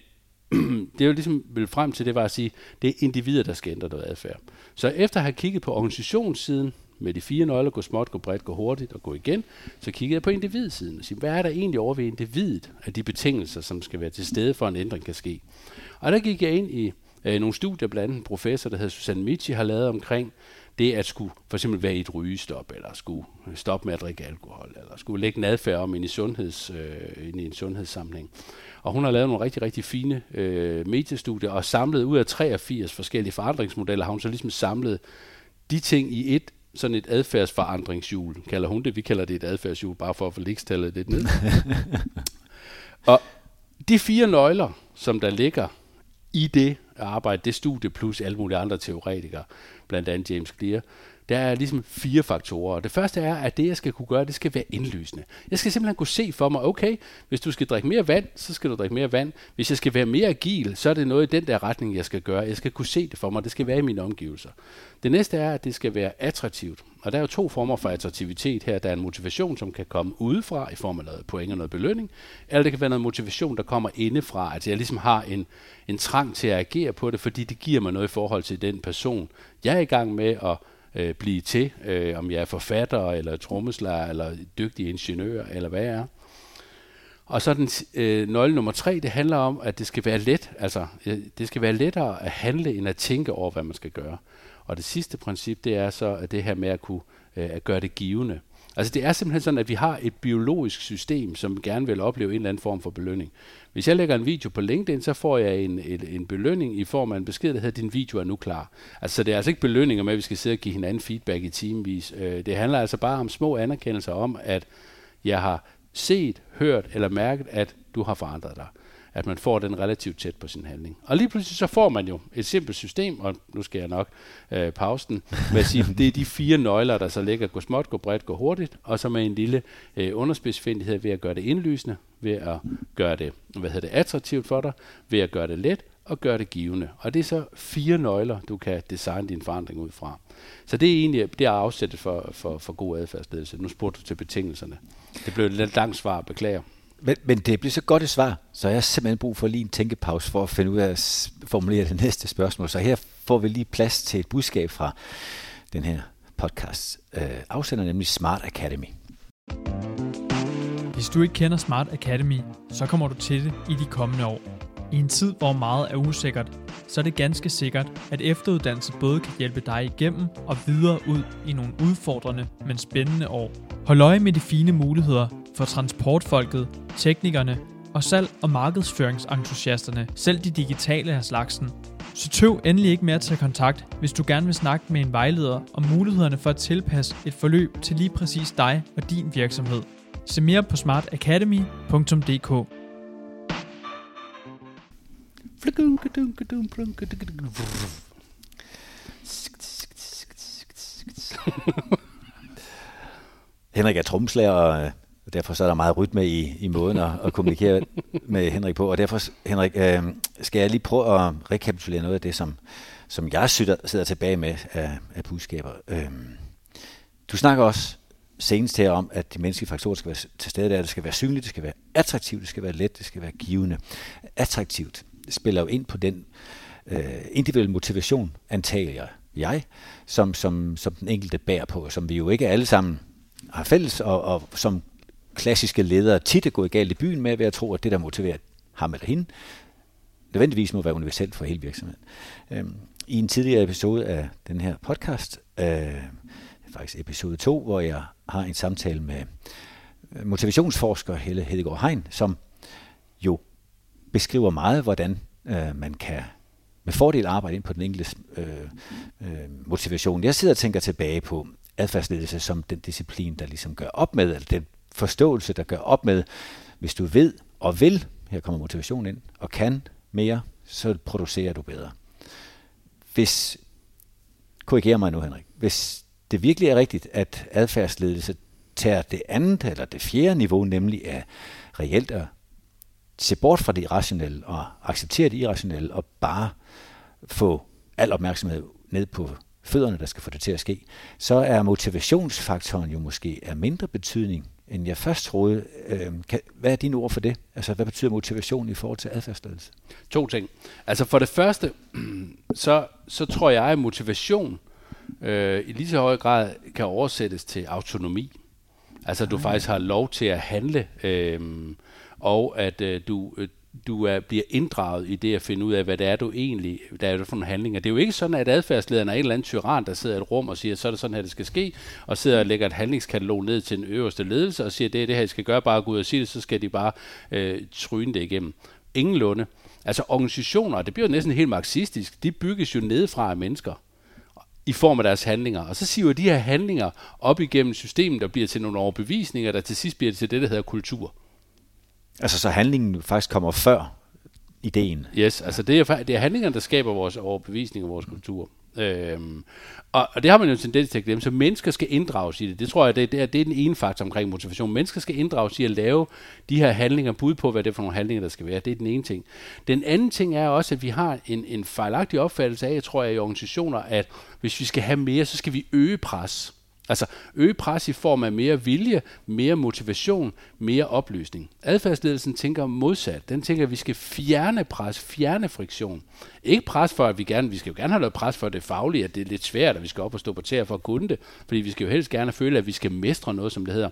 S3: <clears throat> det er jo ligesom vil frem til, det var at sige, det er individer, der skal ændre noget adfærd. Så efter at have kigget på organisationssiden, med de fire nøgler, gå småt, gå bredt, gå hurtigt og gå igen, så kiggede jeg på individsiden og sige, hvad er der egentlig over ved individet af de betingelser, som skal være til stede for en ændring kan ske. Og der gik jeg ind i øh, nogle studier, blandt andet en professor, der hedder Susanne Michi, har lavet omkring det at skulle for eksempel være i et rygestop, eller skulle stoppe med at drikke alkohol, eller skulle lægge en adfærd om ind i, sundheds, øh, ind i en sundhedssamling. Og hun har lavet nogle rigtig, rigtig fine øh, mediestudier, og samlet ud af 83 forskellige forandringsmodeller, har hun så ligesom samlet de ting i et sådan et adfærdsforandringshjul, kalder hun det. Vi kalder det et adfærdshjul, bare for at få ligestallet lidt ned. <laughs> og de fire nøgler, som der ligger i det arbejde, det studie, plus alle mulige andre teoretikere, blandt andet James Clear, der er ligesom fire faktorer. Det første er, at det, jeg skal kunne gøre, det skal være indlysende. Jeg skal simpelthen kunne se for mig, okay, hvis du skal drikke mere vand, så skal du drikke mere vand. Hvis jeg skal være mere agil, så er det noget i den der retning, jeg skal gøre. Jeg skal kunne se det for mig. Det skal være i mine omgivelser. Det næste er, at det skal være attraktivt. Og der er jo to former for attraktivitet her. Der er en motivation, som kan komme udefra i form af noget point og noget belønning. Eller det kan være noget motivation, der kommer indefra. Altså jeg ligesom har en, en trang til at agere på det, fordi det giver mig noget i forhold til den person, jeg er i gang med at øh, blive til, øh, om jeg er forfatter, eller trommeslager, eller dygtig ingeniør, eller hvad jeg er. Og så den øh, nøgle nummer tre, det handler om, at det skal være let, altså øh, det skal være lettere at handle, end at tænke over, hvad man skal gøre. Og det sidste princip, det er så at det her med at kunne øh, at gøre det givende. Altså det er simpelthen sådan, at vi har et biologisk system, som gerne vil opleve en eller anden form for belønning. Hvis jeg lægger en video på LinkedIn, så får jeg en, en, en belønning i form af en besked, der hedder, din video er nu klar. Altså det er altså ikke belønninger med, at vi skal sidde og give hinanden feedback i timevis. Øh, det handler altså bare om små anerkendelser om, at jeg har set, hørt eller mærket, at du har forandret dig at man får den relativt tæt på sin handling. Og lige pludselig så får man jo et simpelt system, og nu skal jeg nok øh, pause den, med at sige, <laughs> det er de fire nøgler, der så ligger, gå småt, gå bredt, gå hurtigt, og så med en lille øh, underspidsfindighed ved at gøre det indlysende, ved at gøre det, hvad hedder det, attraktivt for dig, ved at gøre det let, og gøre det givende. Og det er så fire nøgler, du kan designe din forandring ud fra. Så det er egentlig det er afsættet for, for, for god adfærdsledelse. Nu spurgte du til betingelserne. Det blev et lidt langt svar, beklager.
S2: Men, men det bliver så godt et svar, så jeg har simpelthen brug for lige en tænkepause for at finde ud af at formulere det <laughs> næste spørgsmål. Så her får vi lige plads til et budskab fra den her podcast. Øh, afsender nemlig Smart Academy.
S1: Hvis du ikke kender Smart Academy, så kommer du til det i de kommende år. I en tid, hvor meget er usikkert, så er det ganske sikkert, at efteruddannelse både kan hjælpe dig igennem og videre ud i nogle udfordrende, men spændende år. Hold øje med de fine muligheder for transportfolket, teknikerne og salg- og markedsføringsentusiasterne, selv de digitale af slagsen. Så tøv endelig ikke med at tage kontakt, hvis du gerne vil snakke med en vejleder om mulighederne for at tilpasse et forløb til lige præcis dig og din virksomhed. Se mere på smartacademy.dk
S2: Henrik er trommeslager, øh, derfor så er der meget rytme i, i måden at, at kommunikere med Henrik på. Og derfor, Henrik, øh, skal jeg lige prøve at rekapitulere noget af det, som, som jeg sidder, sidder tilbage med af, af budskaber. Øh, du snakker også senest her om, at de menneskelige faktorer skal være til stede der. Det skal være synligt, det skal være attraktivt, det skal være let, det skal være givende. Attraktivt spiller jo ind på den øh, individuelle motivation, antager jeg, som, som, som den enkelte bærer på, som vi jo ikke alle sammen har fælles, og, og som klassiske ledere tit er gået galt i byen med ved at tro, at det, der motiverer ham eller hende, nødvendigvis må være universelt for hele virksomheden. Øhm, I en tidligere episode af den her podcast, øh, faktisk episode 2, hvor jeg har en samtale med motivationsforsker Helle Hedegaard Hein, som jo beskriver meget, hvordan øh, man kan med fordel arbejde ind på den enkelte øh, øh, motivation. Jeg sidder og tænker tilbage på adfærdsledelse som den disciplin, der ligesom gør op med, eller den forståelse, der gør op med, hvis du ved og vil, her kommer motivation ind, og kan mere, så producerer du bedre. Hvis, korrigerer mig nu Henrik, hvis det virkelig er rigtigt, at adfærdsledelse tager det andet eller det fjerde niveau, nemlig er reelt at se bort fra det irrationelle og acceptere det irrationelle og bare få al opmærksomhed ned på fødderne, der skal få det til at ske, så er motivationsfaktoren jo måske af mindre betydning, end jeg først troede. Øh, kan, hvad er dine ord for det? Altså, hvad betyder motivation i forhold til adfærdsledelse?
S3: To ting. Altså, for det første, <clears throat> så, så tror jeg, at motivation øh, i lige så høj grad kan oversættes til autonomi. Altså, du ah. faktisk har lov til at handle, øh, og at øh, du, øh, du er, bliver inddraget i det at finde ud af, hvad det er, du egentlig, der er for nogle handlinger. Det er jo ikke sådan, at adfærdslederen er en eller anden tyran, der sidder i et rum og siger, så er det sådan her, det skal ske, og sidder og lægger et handlingskatalog ned til den øverste ledelse og siger, det er det her, I skal gøre, bare gå ud og sige det, så skal de bare øh, tryne det igennem. Ingen lunde. Altså organisationer, det bliver jo næsten helt marxistisk, de bygges jo nedefra af mennesker i form af deres handlinger. Og så siver de her handlinger op igennem systemet, der bliver til nogle overbevisninger, der til sidst bliver til det, der hedder kultur.
S2: Altså så handlingen faktisk kommer før ideen.
S3: Yes, altså det er, det er handlingerne, der skaber vores overbevisning og vores kultur. Øhm, og, og det har man jo en tendens til at glemme, så mennesker skal inddrages i det. Det tror jeg, det, det, er, det er den ene faktor omkring motivation. Mennesker skal inddrages i at lave de her handlinger, bud på, hvad det er for nogle handlinger, der skal være. Det er den ene ting. Den anden ting er også, at vi har en, en fejlagtig opfattelse af, jeg tror jeg, i organisationer, at hvis vi skal have mere, så skal vi øge pres. Altså øge pres i form af mere vilje, mere motivation, mere oplysning. Adfærdsledelsen tænker modsat. Den tænker, at vi skal fjerne pres, fjerne friktion. Ikke pres for, at vi gerne, vi skal jo gerne have noget pres for det faglige, at det er lidt svært, at vi skal op og stå på tæer for at kunne det, fordi vi skal jo helst gerne føle, at vi skal mestre noget, som det hedder.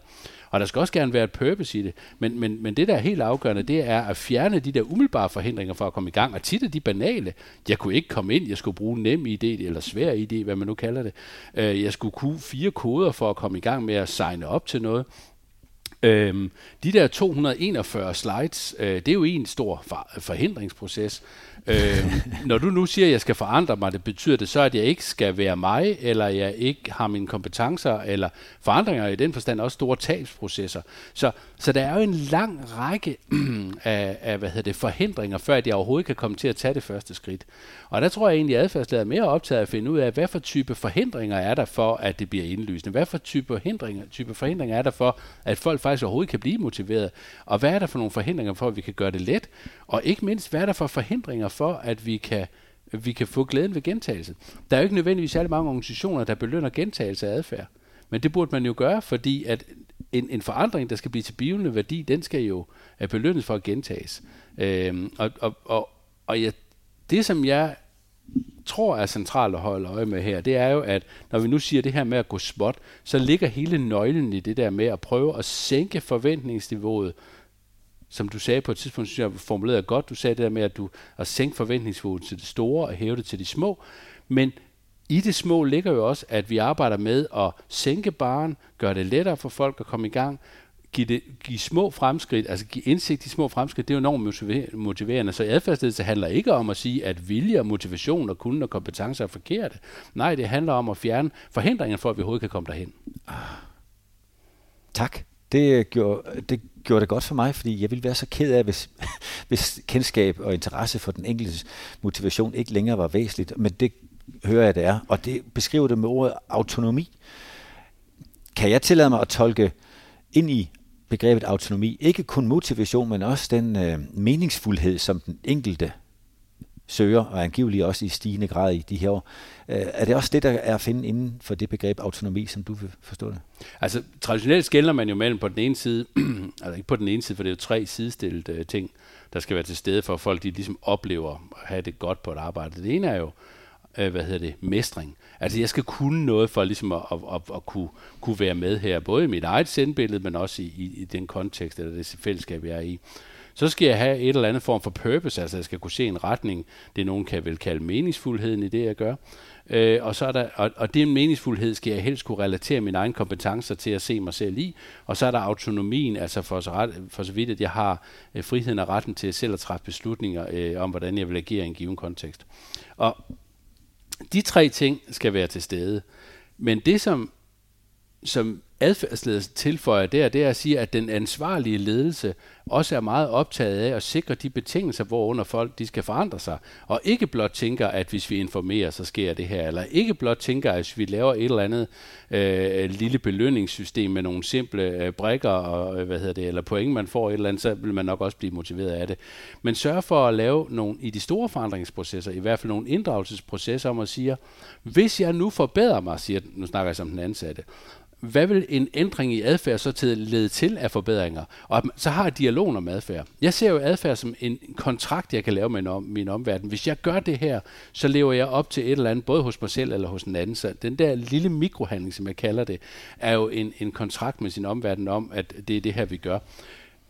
S3: Og der skal også gerne være et purpose i det. Men, men, men det, der er helt afgørende, det er at fjerne de der umiddelbare forhindringer for at komme i gang. Og tit er de banale. Jeg kunne ikke komme ind, jeg skulle bruge nem idé, eller svær idé, hvad man nu kalder det. Øh, jeg skulle kunne fire koder for at komme i gang med at signe op til noget. Øhm, de der 241 slides, øh, det er jo en stor for, forhindringsproces. Øh, når du nu siger, at jeg skal forandre mig, det betyder det så, at jeg ikke skal være mig, eller jeg ikke har mine kompetencer, eller forandringer i den forstand også store tabsprocesser. Så, så der er jo en lang række <clears throat> af, af hvad hedder det, forhindringer, før at jeg overhovedet kan komme til at tage det første skridt. Og der tror jeg egentlig, at adfærdslærer er mere optaget af at finde ud af, hvad for type forhindringer er der for, at det bliver indlysende? Hvad for type forhindringer, type forhindringer er der for, at folk faktisk overhovedet kan blive motiveret? Og hvad er der for nogle forhindringer for, at vi kan gøre det let? Og ikke mindst, hvad er der for forhindringer for, at vi kan vi kan få glæden ved gentagelse. Der er jo ikke nødvendigvis særlig mange organisationer, der belønner gentagelse af adfærd. Men det burde man jo gøre, fordi at en, en forandring, der skal blive til bivende værdi, den skal jo belønnes for at gentages. Øhm, og og, og, og ja, det, som jeg tror er centralt at holde øje med her, det er jo, at når vi nu siger det her med at gå spot, så ligger hele nøglen i det der med at prøve at sænke forventningsniveauet som du sagde på et tidspunkt, synes jeg formulerede godt, du sagde det der med, at du at sænke forventningsniveauet til det store og hæve det til de små. Men i det små ligger jo også, at vi arbejder med at sænke baren, gøre det lettere for folk at komme i gang, give, det, give små fremskridt, altså give indsigt i små fremskridt, det er jo enormt motiverende. Så adfærdsledelse handler ikke om at sige, at vilje og motivation og kunde og kompetencer er forkerte. Nej, det handler om at fjerne forhindringer for, at vi overhovedet kan komme derhen. Ah.
S2: Tak. Det øh, gjorde, det gjorde det godt for mig, fordi jeg ville være så ked af, hvis, <laughs> hvis kendskab og interesse for den enkelte motivation ikke længere var væsentligt. Men det hører jeg, det er. Og det beskriver det med ordet autonomi. Kan jeg tillade mig at tolke ind i begrebet autonomi, ikke kun motivation, men også den øh, meningsfuldhed, som den enkelte søger, og angiveligt også i stigende grad i de her år. Øh, er det også det, der er at finde inden for det begreb autonomi, som du vil forstå det?
S3: Altså, traditionelt skældner man jo mellem på den ene side, <clears throat> altså ikke på den ene side, for det er jo tre sidestillede øh, ting, der skal være til stede for, at folk de ligesom oplever at have det godt på et arbejde. Det ene er jo øh, hvad hedder det, mestring. Altså jeg skal kunne noget for ligesom at, at, at, at kunne, kunne være med her, både i mit eget sendbillede, men også i, i, i den kontekst eller det fællesskab, jeg er i. Så skal jeg have et eller andet form for purpose, altså jeg skal kunne se en retning, det nogen kan vel kalde meningsfuldheden i det, jeg gør. Øh, og, så er der, og, og den meningsfuldhed skal jeg helst kunne relatere mine egne kompetencer til at se mig selv i. Og så er der autonomien, altså for så, ret, for så vidt, at jeg har øh, friheden og retten til selv at træffe beslutninger øh, om, hvordan jeg vil agere i en given kontekst. Og de tre ting skal være til stede. Men det, som, som adfærdsledelse tilføjer der, det er at sige, at den ansvarlige ledelse også er meget optaget af at sikre de betingelser, hvorunder folk de skal forandre sig. Og ikke blot tænker, at hvis vi informerer, så sker det her. Eller ikke blot tænker, at hvis vi laver et eller andet øh, lille belønningssystem med nogle simple øh, brikker og øh, hvad hedder det, eller point, man får et eller andet, så vil man nok også blive motiveret af det. Men sørg for at lave nogle, i de store forandringsprocesser, i hvert fald nogle inddragelsesprocesser, om at sige, hvis jeg nu forbedrer mig, siger, nu snakker jeg som den ansatte, hvad vil en ændring i adfærd så til lede til af forbedringer? Og så har jeg dialogen om adfærd. Jeg ser jo adfærd som en kontrakt, jeg kan lave med om, min omverden. Hvis jeg gør det her, så lever jeg op til et eller andet, både hos mig selv eller hos en anden. Så den der lille mikrohandling, som jeg kalder det, er jo en, en kontrakt med sin omverden om, at det er det her, vi gør.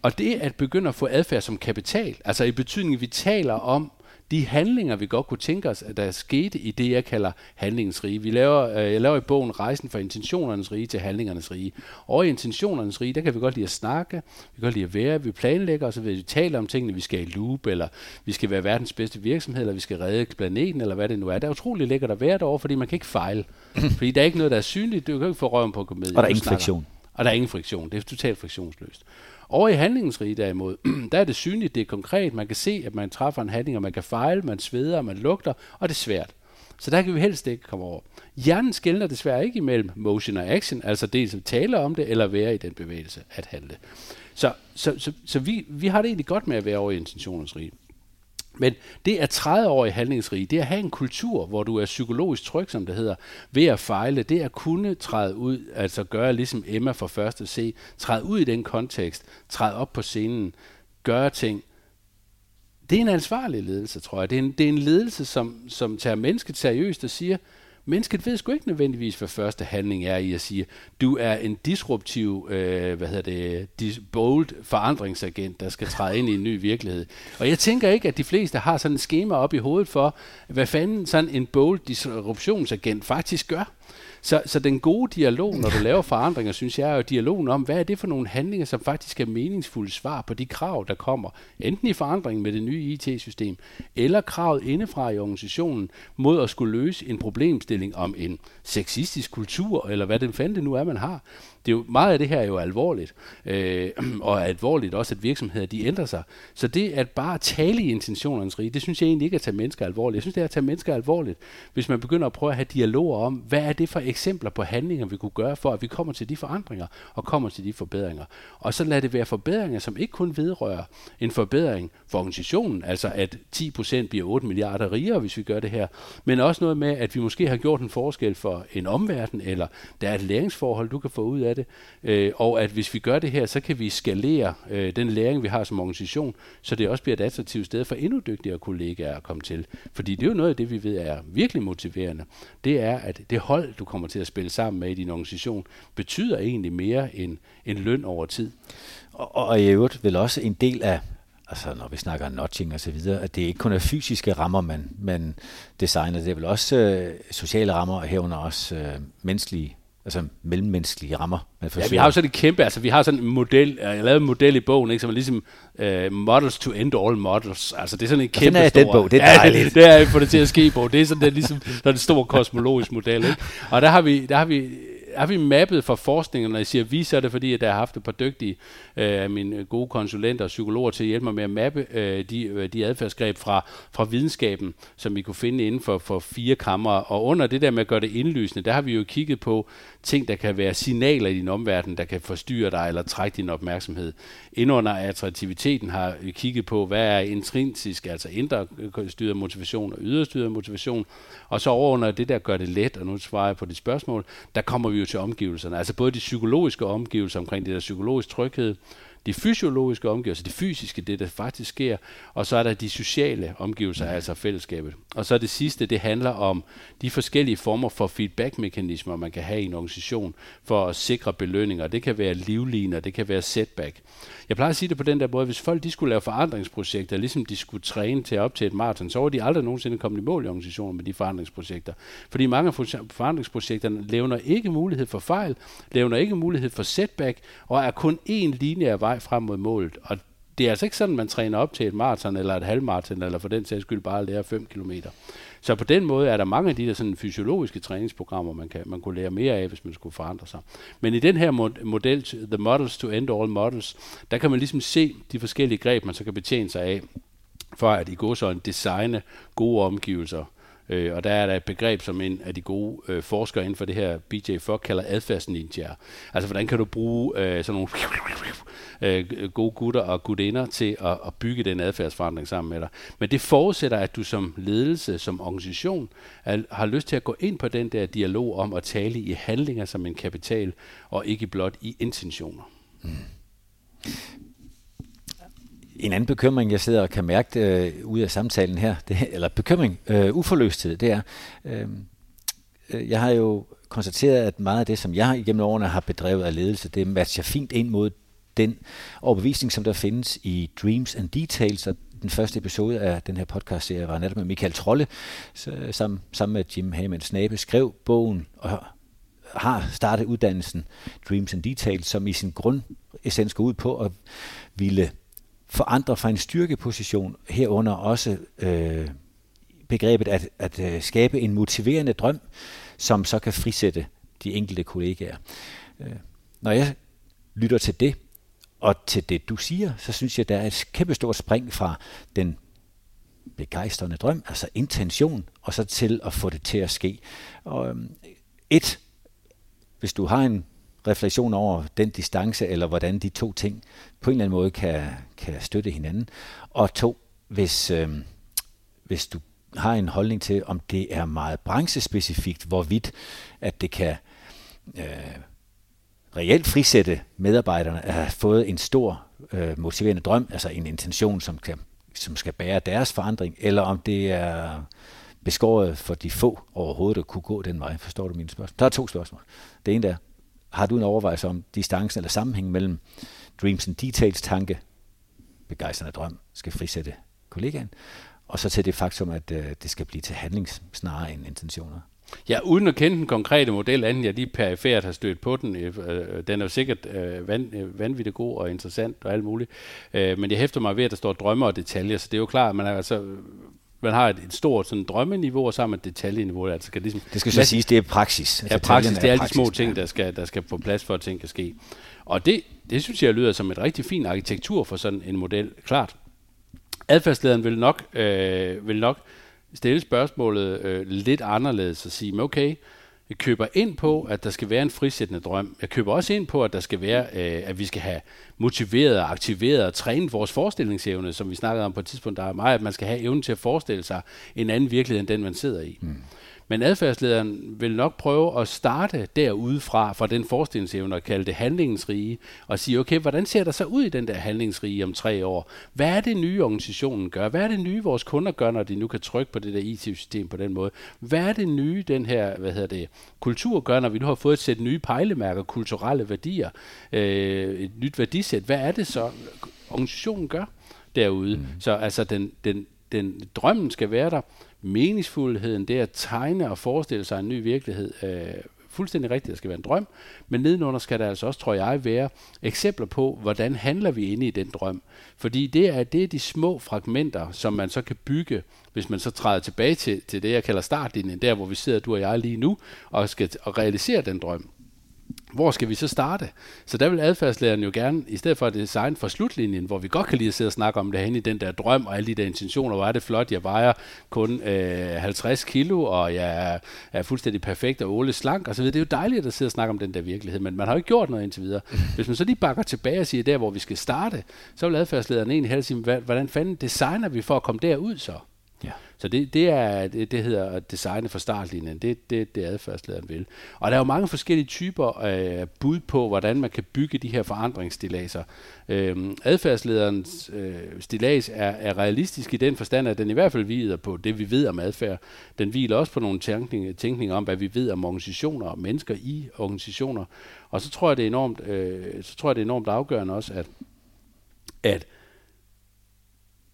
S3: Og det at begynde at få adfærd som kapital, altså i betydning, vi taler om, de handlinger, vi godt kunne tænke os, at der skete i det, jeg kalder handlingens rige. Vi laver, øh, jeg laver i bogen Rejsen fra intentionernes rige til handlingernes rige. Og i intentionernes rige, der kan vi godt lide at snakke, vi kan godt lide at være, vi planlægger osv., vi taler om tingene, vi skal i loop, eller vi skal være verdens bedste virksomhed, eller vi skal redde planeten, eller hvad det nu er. Det er utrolig lækkert at være derovre, fordi man kan ikke fejle. <clears throat> fordi der er ikke noget, der er synligt, du kan ikke få røven på komedien.
S2: Og der er ingen friktion.
S3: Og der er ingen friktion. Det er totalt friktionsløst. Over i handlingens rige derimod, <clears throat> der er det synligt, det er konkret, man kan se, at man træffer en handling, og man kan fejle, man sveder, man lugter, og det er svært. Så der kan vi helst ikke komme over. Hjernen skældner desværre ikke imellem motion og action, altså dels at tale om det, eller være i den bevægelse at handle. Så, så, så, så vi, vi har det egentlig godt med at være over i intentionens rige. Men det at træde over i handlingsrig, det er at have en kultur, hvor du er psykologisk tryg, som det hedder, ved at fejle, det er at kunne træde ud, altså gøre ligesom Emma for første se, træde ud i den kontekst, træde op på scenen, gøre ting. Det er en ansvarlig ledelse, tror jeg. Det er en, det er en ledelse, som, som tager mennesket seriøst og siger, Mennesket ved sgu ikke nødvendigvis, hvad første handling er i at sige, du er en disruptiv, øh, hvad hedder det, dis- bold forandringsagent, der skal træde ind i en ny virkelighed. Og jeg tænker ikke, at de fleste har sådan et schema op i hovedet for, hvad fanden sådan en bold disruptionsagent faktisk gør. Så, så den gode dialog, når du <laughs> laver forandringer, synes jeg, er jo dialogen om, hvad er det for nogle handlinger, som faktisk er meningsfulde svar på de krav, der kommer, enten i forandringen med det nye IT-system, eller kravet indefra i organisationen mod at skulle løse en problemstilling om en sexistisk kultur, eller hvad den fanden det nu er, man har det er jo, meget af det her er jo alvorligt, øh, <clears throat> og er alvorligt også, at virksomheder de ændrer sig. Så det at bare tale i intentionernes rige, det synes jeg egentlig ikke er at tage mennesker alvorligt. Jeg synes, det er at tage mennesker alvorligt, hvis man begynder at prøve at have dialoger om, hvad er det for eksempler på handlinger, vi kunne gøre for, at vi kommer til de forandringer og kommer til de forbedringer. Og så lad det være forbedringer, som ikke kun vedrører en forbedring for organisationen, altså at 10% bliver 8 milliarder rigere, hvis vi gør det her, men også noget med, at vi måske har gjort en forskel for en omverden, eller der er et læringsforhold, du kan få ud af af det, øh, og at hvis vi gør det her, så kan vi skalere øh, den læring, vi har som organisation, så det også bliver et attraktivt sted for endnu dygtigere kollegaer at komme til. Fordi det er jo noget af det, vi ved er virkelig motiverende. Det er, at det hold, du kommer til at spille sammen med i din organisation, betyder egentlig mere end, end løn over tid.
S2: Og, og i øvrigt vil også en del af altså når vi snakker notching og så videre, at det ikke kun er fysiske rammer, man, man designer, det er vel også øh, sociale rammer, og herunder også øh, menneskelige altså mellemmenneskelige rammer.
S3: Man ja, vi har jo sådan et kæmpe, altså vi har sådan en model, jeg har lavet en model i bogen, ikke, som er ligesom uh, models to end all models. Altså det er sådan en kæmpe
S2: stor... den bog, det er dejligt.
S3: Ja, det, det er få det til at ske på. Det er sådan det er ligesom sådan en stor kosmologisk model, ikke? Og der har vi, der har vi har vi mappet for forskningen, når jeg siger vi, så er det fordi, at jeg har haft et par dygtige af øh, mine gode konsulenter og psykologer til at hjælpe mig med at mappe øh, de, øh, de adfærdsgreb fra, fra videnskaben, som vi kunne finde inden for, for fire kammer. Og under det der med at gøre det indlysende, der har vi jo kigget på ting, der kan være signaler i din omverden, der kan forstyrre dig eller trække din opmærksomhed. Indunder attraktiviteten har vi kigget på, hvad er intrinsisk, altså indre styret motivation og yderstyret motivation. Og så over det der gør det let, og nu svarer jeg på dit spørgsmål, der kommer vi jo til omgivelserne. Altså både de psykologiske omgivelser omkring det der psykologisk tryghed, de fysiologiske omgivelser, det fysiske, det der faktisk sker, og så er der de sociale omgivelser, altså fællesskabet. Og så det sidste, det handler om de forskellige former for feedback-mekanismer, man kan have i en organisation for at sikre belønninger. Det kan være livliner, det kan være setback. Jeg plejer at sige det på den der måde, hvis folk de skulle lave forandringsprojekter, ligesom de skulle træne til op til et maraton, så var de aldrig nogensinde kommet i mål i organisationen med de forandringsprojekter. Fordi mange af forandringsprojekterne levner ikke mulighed for fejl, levner ikke mulighed for setback, og er kun én linje af vej frem mod målet. Og det er altså ikke sådan, man træner op til et maraton eller et halvmaraton, eller for den sags skyld bare lære 5 km. Så på den måde er der mange af de der sådan fysiologiske træningsprogrammer, man, kan, man kunne lære mere af, hvis man skulle forandre sig. Men i den her model, The Models to End All Models, der kan man ligesom se de forskellige greb, man så kan betjene sig af, for at i går så en designe gode omgivelser, Øh, og der er der et begreb, som en af de gode øh, forskere inden for det her, BJ Fogg, kalder adfærdsninjaer. Altså, hvordan kan du bruge øh, sådan nogle <laughs> øh, gode gutter og gudinder til at, at bygge den adfærdsforandring sammen med dig. Men det forudsætter, at du som ledelse, som organisation, er, har lyst til at gå ind på den der dialog om at tale i handlinger som en kapital, og ikke blot i intentioner. Mm.
S2: En anden bekymring, jeg sidder og kan mærke øh, ud af samtalen her, det, eller bekymring, øh, uforløsthed, det er, øh, øh, jeg har jo konstateret, at meget af det, som jeg igennem årene har bedrevet af ledelse, det matcher fint ind mod den overbevisning, som der findes i Dreams and Details, og den første episode af den her podcast-serie var netop med Michael Trolle, sammen, sammen med Jim Hammond Snabe, skrev bogen og har startet uddannelsen Dreams and Details, som i sin grundessens går ud på at ville forandre fra en styrkeposition, herunder også øh, begrebet at, at øh, skabe en motiverende drøm, som så kan frisætte de enkelte kollegaer. Øh, når jeg lytter til det, og til det du siger, så synes jeg, der er et kæmpestort spring fra den begejstrende drøm, altså intention, og så til at få det til at ske. Og øh, et, hvis du har en refleksion over den distance, eller hvordan de to ting på en eller anden måde kan, kan støtte hinanden. Og to, hvis, øh, hvis du har en holdning til, om det er meget branchespecifikt, hvorvidt at det kan øh, reelt frisætte medarbejderne at have fået en stor øh, motiverende drøm, altså en intention, som, kan, som skal bære deres forandring, eller om det er beskåret for de få overhovedet at kunne gå den vej. Forstår du mine spørgsmål? Der er to spørgsmål. Det ene der, har du en overvejelse om distancen eller sammenhængen mellem Dreams and Details tanke, begejstrende drøm, skal frisætte kollegaen, og så til det faktum, at øh, det skal blive til handling snarere end intentioner.
S3: Ja, uden at kende den konkrete model, anden jeg lige perifært har stødt på den. Øh, øh, den er jo sikkert øh, van, øh, vanvittigt god og interessant og alt muligt. Øh, men jeg hæfter mig ved, at der står drømme og detaljer, så det er jo klart, at man er altså man har et, et stort sådan drømmeniveau, og så har man detaljeniveau. Altså skal ligesom,
S2: det skal så siges, det er praksis.
S3: Ja, praksis, det er alle de små ting, der skal, der skal få plads for, at ting kan ske. Og det, det synes jeg lyder som et rigtig fint arkitektur for sådan en model. Klart, adfærdslederen vil nok, øh, vil nok stille spørgsmålet øh, lidt anderledes og sige, okay, jeg køber ind på, at der skal være en frisættende drøm. Jeg køber også ind på, at der skal være, øh, at vi skal have motiveret, aktiveret og trænet vores forestillingsevne, som vi snakkede om på et tidspunkt. Der er meget, at man skal have evnen til at forestille sig en anden virkelighed, end den man sidder i. Mm. Men adfærdslederen vil nok prøve at starte derudefra, fra den forestillingsevne, og kalde det handlingsrige, og sige, okay, hvordan ser der så ud i den der handlingsrige om tre år? Hvad er det nye, organisationen gør? Hvad er det nye, vores kunder gør, når de nu kan trykke på det der IT-system på den måde? Hvad er det nye, den her, hvad hedder det, kultur gør, når vi nu har fået et sæt nye pejlemærker, kulturelle værdier, øh, et nyt værdisæt? Hvad er det så, organisationen gør derude? Mm. Så altså, den, den, den, drømmen skal være der, meningsfuldheden, det at tegne og forestille sig en ny virkelighed, øh, fuldstændig rigtigt, det skal være en drøm, men nedenunder skal der altså også, tror jeg, være eksempler på, hvordan handler vi inde i den drøm. Fordi det er, det er de små fragmenter, som man så kan bygge, hvis man så træder tilbage til, til det, jeg kalder startlinjen, der hvor vi sidder, du og jeg lige nu, og skal og realisere den drøm hvor skal vi så starte? Så der vil adfærdslæreren jo gerne, i stedet for at designe for slutlinjen, hvor vi godt kan lide at sidde og snakke om det hen i den der drøm og alle de der intentioner, hvor er det flot, jeg vejer kun øh, 50 kilo, og jeg er, er fuldstændig perfekt og Ole slank osv. Det er jo dejligt at sidde og snakke om den der virkelighed, men man har jo ikke gjort noget indtil videre. Hvis man så lige bakker tilbage og siger, der hvor vi skal starte, så vil adfærdslederen egentlig helst sige, hvordan fanden designer vi for at komme derud så? Ja. Så det, det er det, det hedder designet for startlinjen. Det det, det adfærdslederen vil. Og der er jo mange forskellige typer af bud på, hvordan man kan bygge de her forandringsstilaser. Øhm, adfærdslederens øh, stilas er, er realistisk i den forstand, at den i hvert fald hviler på det, vi ved om adfærd. Den hviler også på nogle tænkninger tænkning om, hvad vi ved om organisationer og mennesker i organisationer. Og så tror jeg, det er enormt, øh, så tror jeg, det er enormt afgørende også, at, at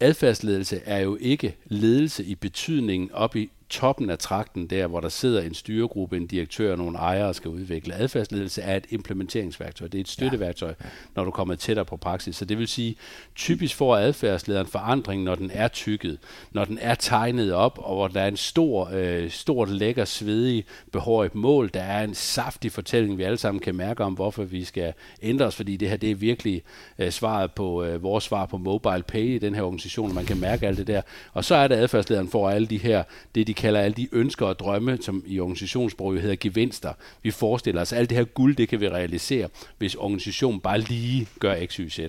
S3: adfærdsledelse er jo ikke ledelse i betydningen op i toppen af trakten, der hvor der sidder en styregruppe, en direktør og nogle ejere skal udvikle. Adfærdsledelse er et implementeringsværktøj. Det er et støtteværktøj, ja. når du kommer tættere på praksis. Så det vil sige, typisk får adfærdslederen forandring, når den er tykket, når den er tegnet op, og hvor der er en stor, øh, stort, lækker, svedig, behåret mål. Der er en saftig fortælling, vi alle sammen kan mærke om, hvorfor vi skal ændre os, fordi det her det er virkelig øh, svaret på øh, vores svar på mobile pay i den her organisation, og man kan mærke alt det der. Og så er det adfærdslederen får alle de her, det de kalder alle de ønsker og drømme, som i organisationssproget hedder gevinster. Vi forestiller os, at alt det her guld, det kan vi realisere, hvis organisationen bare lige gør x, y, z.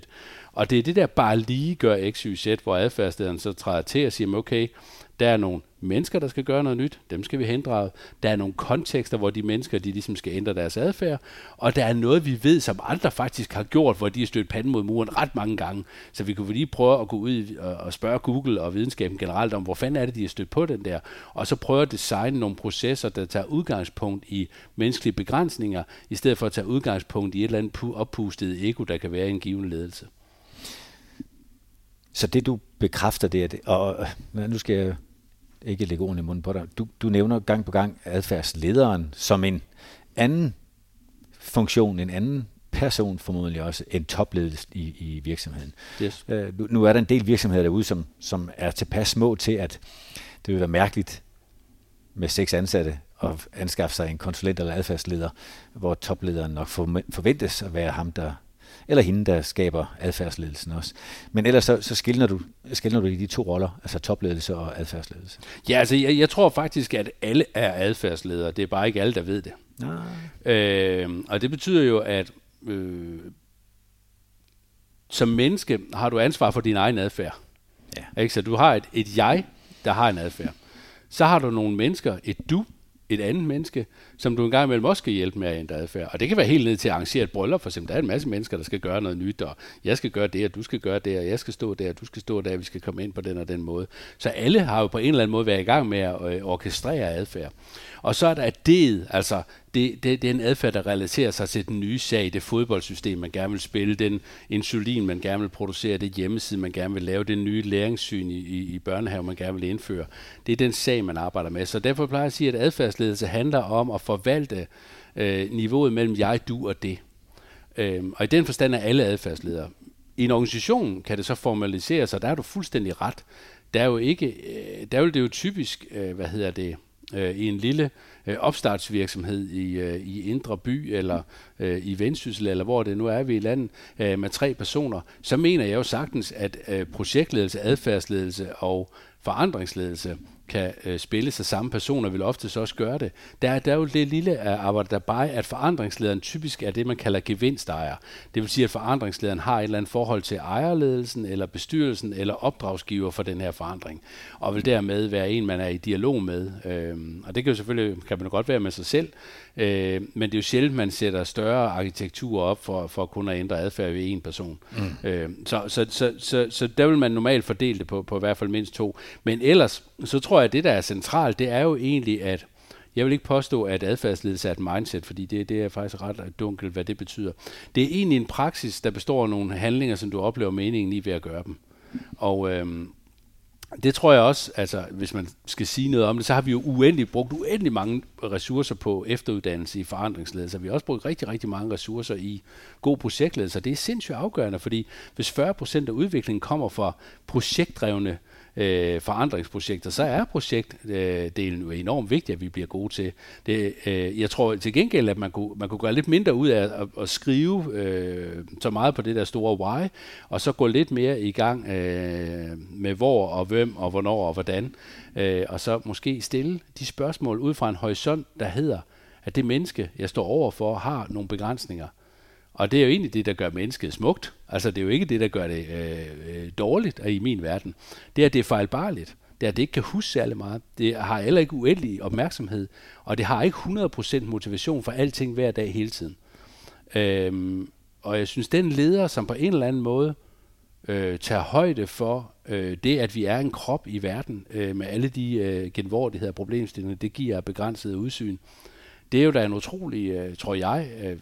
S3: Og det er det der bare lige gør x, y, z, hvor adfærdslederen så træder til og siger, okay, der er nogle mennesker, der skal gøre noget nyt. Dem skal vi hindre. Der er nogle kontekster, hvor de mennesker, de ligesom skal ændre deres adfærd. Og der er noget, vi ved, som andre faktisk har gjort, hvor de har stødt panden mod muren ret mange gange. Så vi kunne lige prøve at gå ud øh, og spørge Google og videnskaben generelt om, hvor fanden er det, de har stødt på den der. Og så prøve at designe nogle processer, der tager udgangspunkt i menneskelige begrænsninger, i stedet for at tage udgangspunkt i et eller andet oppustet ego, der kan være i en given ledelse.
S2: Så det du bekræfter det, og nu skal jeg ikke lægge ordene i munden på dig. Du, du nævner gang på gang adfærdslederen som en anden funktion, en anden person formodentlig også, en topledelse i, i virksomheden. Yes. Uh, nu, nu er der en del virksomheder derude, som, som er tilpas små til, at det vil være mærkeligt med seks ansatte at anskaffe sig en konsulent eller adfærdsleder, hvor toplederen nok forventes at være ham, der eller hende, der skaber adfærdsledelsen også. Men ellers så, så skiller, du, skiller du i de to roller, altså topledelse og adfærdsledelse.
S3: Ja, altså jeg, jeg tror faktisk, at alle er adfærdsledere. Det er bare ikke alle, der ved det. Nej. Øh, og det betyder jo, at øh, som menneske har du ansvar for din egen adfærd. Ja. Ikke? Så du har et, et jeg, der har en adfærd. Så har du nogle mennesker, et du, et andet menneske, som du engang imellem også skal hjælpe med at ændre adfærd. Og det kan være helt ned til at arrangere et bryllup, for eksempel. Der er en masse mennesker, der skal gøre noget nyt, og jeg skal gøre det, og du skal gøre det, og jeg skal stå der, og du skal stå der, og vi skal komme ind på den og den måde. Så alle har jo på en eller anden måde været i gang med at øh, orkestrere adfærd. Og så er der det, altså det, det, det er en adfærd, der relaterer sig til den nye sag, det fodboldsystem, man gerne vil spille, den insulin, man gerne vil producere, det hjemmeside, man gerne vil lave, det nye læringssyn i, i, i børnehave, man gerne vil indføre. Det er den sag, man arbejder med. Så derfor plejer jeg at sige, at adfærdsledelse handler om at forvalte øh, niveauet mellem jeg, du og det. Øh, og i den forstand er alle adfærdsledere. I en organisation kan det så formaliseres, og der er du fuldstændig ret. Der er jo ikke, øh, der vil det jo typisk, øh, hvad hedder det, øh, i en lille øh, opstartsvirksomhed i, øh, i Indre By eller øh, i Vendsyssel, eller hvor det nu er vi i landet, øh, med tre personer, så mener jeg jo sagtens, at øh, projektledelse, adfærdsledelse og forandringsledelse kan øh, spille sig samme personer, vil ofte også gøre det. Der der er jo det lille arbejde der bare, at forandringslederen typisk er det, man kalder gevinstejer. Det vil sige, at forandringslederen har et eller andet forhold til ejerledelsen, eller bestyrelsen, eller opdragsgiver for den her forandring, og vil dermed være en, man er i dialog med. Øhm, og det kan jo selvfølgelig, kan man godt være med sig selv, øh, men det er jo sjældent, man sætter større arkitektur op for, for at kunne ændre adfærd ved en person. Mm. Øh, så, så, så, så, så der vil man normalt fordele det på, på i hvert fald mindst to. Men ellers, så tror jeg, at det, der er centralt, det er jo egentlig, at jeg vil ikke påstå, at adfærdsledelse er et mindset, fordi det, det er faktisk ret dunkelt, hvad det betyder. Det er egentlig en praksis, der består af nogle handlinger, som du oplever meningen i ved at gøre dem. Og, øhm, det tror jeg også, altså hvis man skal sige noget om det, så har vi jo uendelig brugt uendelig mange ressourcer på efteruddannelse i forandringsledelse. Vi har også brugt rigtig, rigtig mange ressourcer i god projektledelse. Det er sindssygt afgørende, fordi hvis 40 procent af udviklingen kommer fra projektdrevne øh, forandringsprojekter, så er projektdelen jo enormt vigtig, at vi bliver gode til. Det, øh, jeg tror til gengæld, at man kunne, man kunne gøre lidt mindre ud af at, at skrive øh, så meget på det der store why, og så gå lidt mere i gang øh, med hvor og hvem og hvornår og hvordan, øh, og så måske stille de spørgsmål ud fra en horisont, der hedder, at det menneske, jeg står overfor, har nogle begrænsninger. Og det er jo egentlig det, der gør mennesket smukt. Altså det er jo ikke det, der gør det øh, dårligt dårligt i min verden. Det er, at det er fejlbarligt. det er, at det ikke kan huske særlig meget. Det har heller ikke uendelig opmærksomhed, og det har ikke 100% motivation for alting hver dag hele tiden. Øhm, og jeg synes, den leder, som på en eller anden måde øh, tager højde for øh, det, at vi er en krop i verden, øh, med alle de øh, genvordigheder og problemstillinger, det giver begrænset udsyn. Det er jo da en utrolig, øh, tror jeg, øh,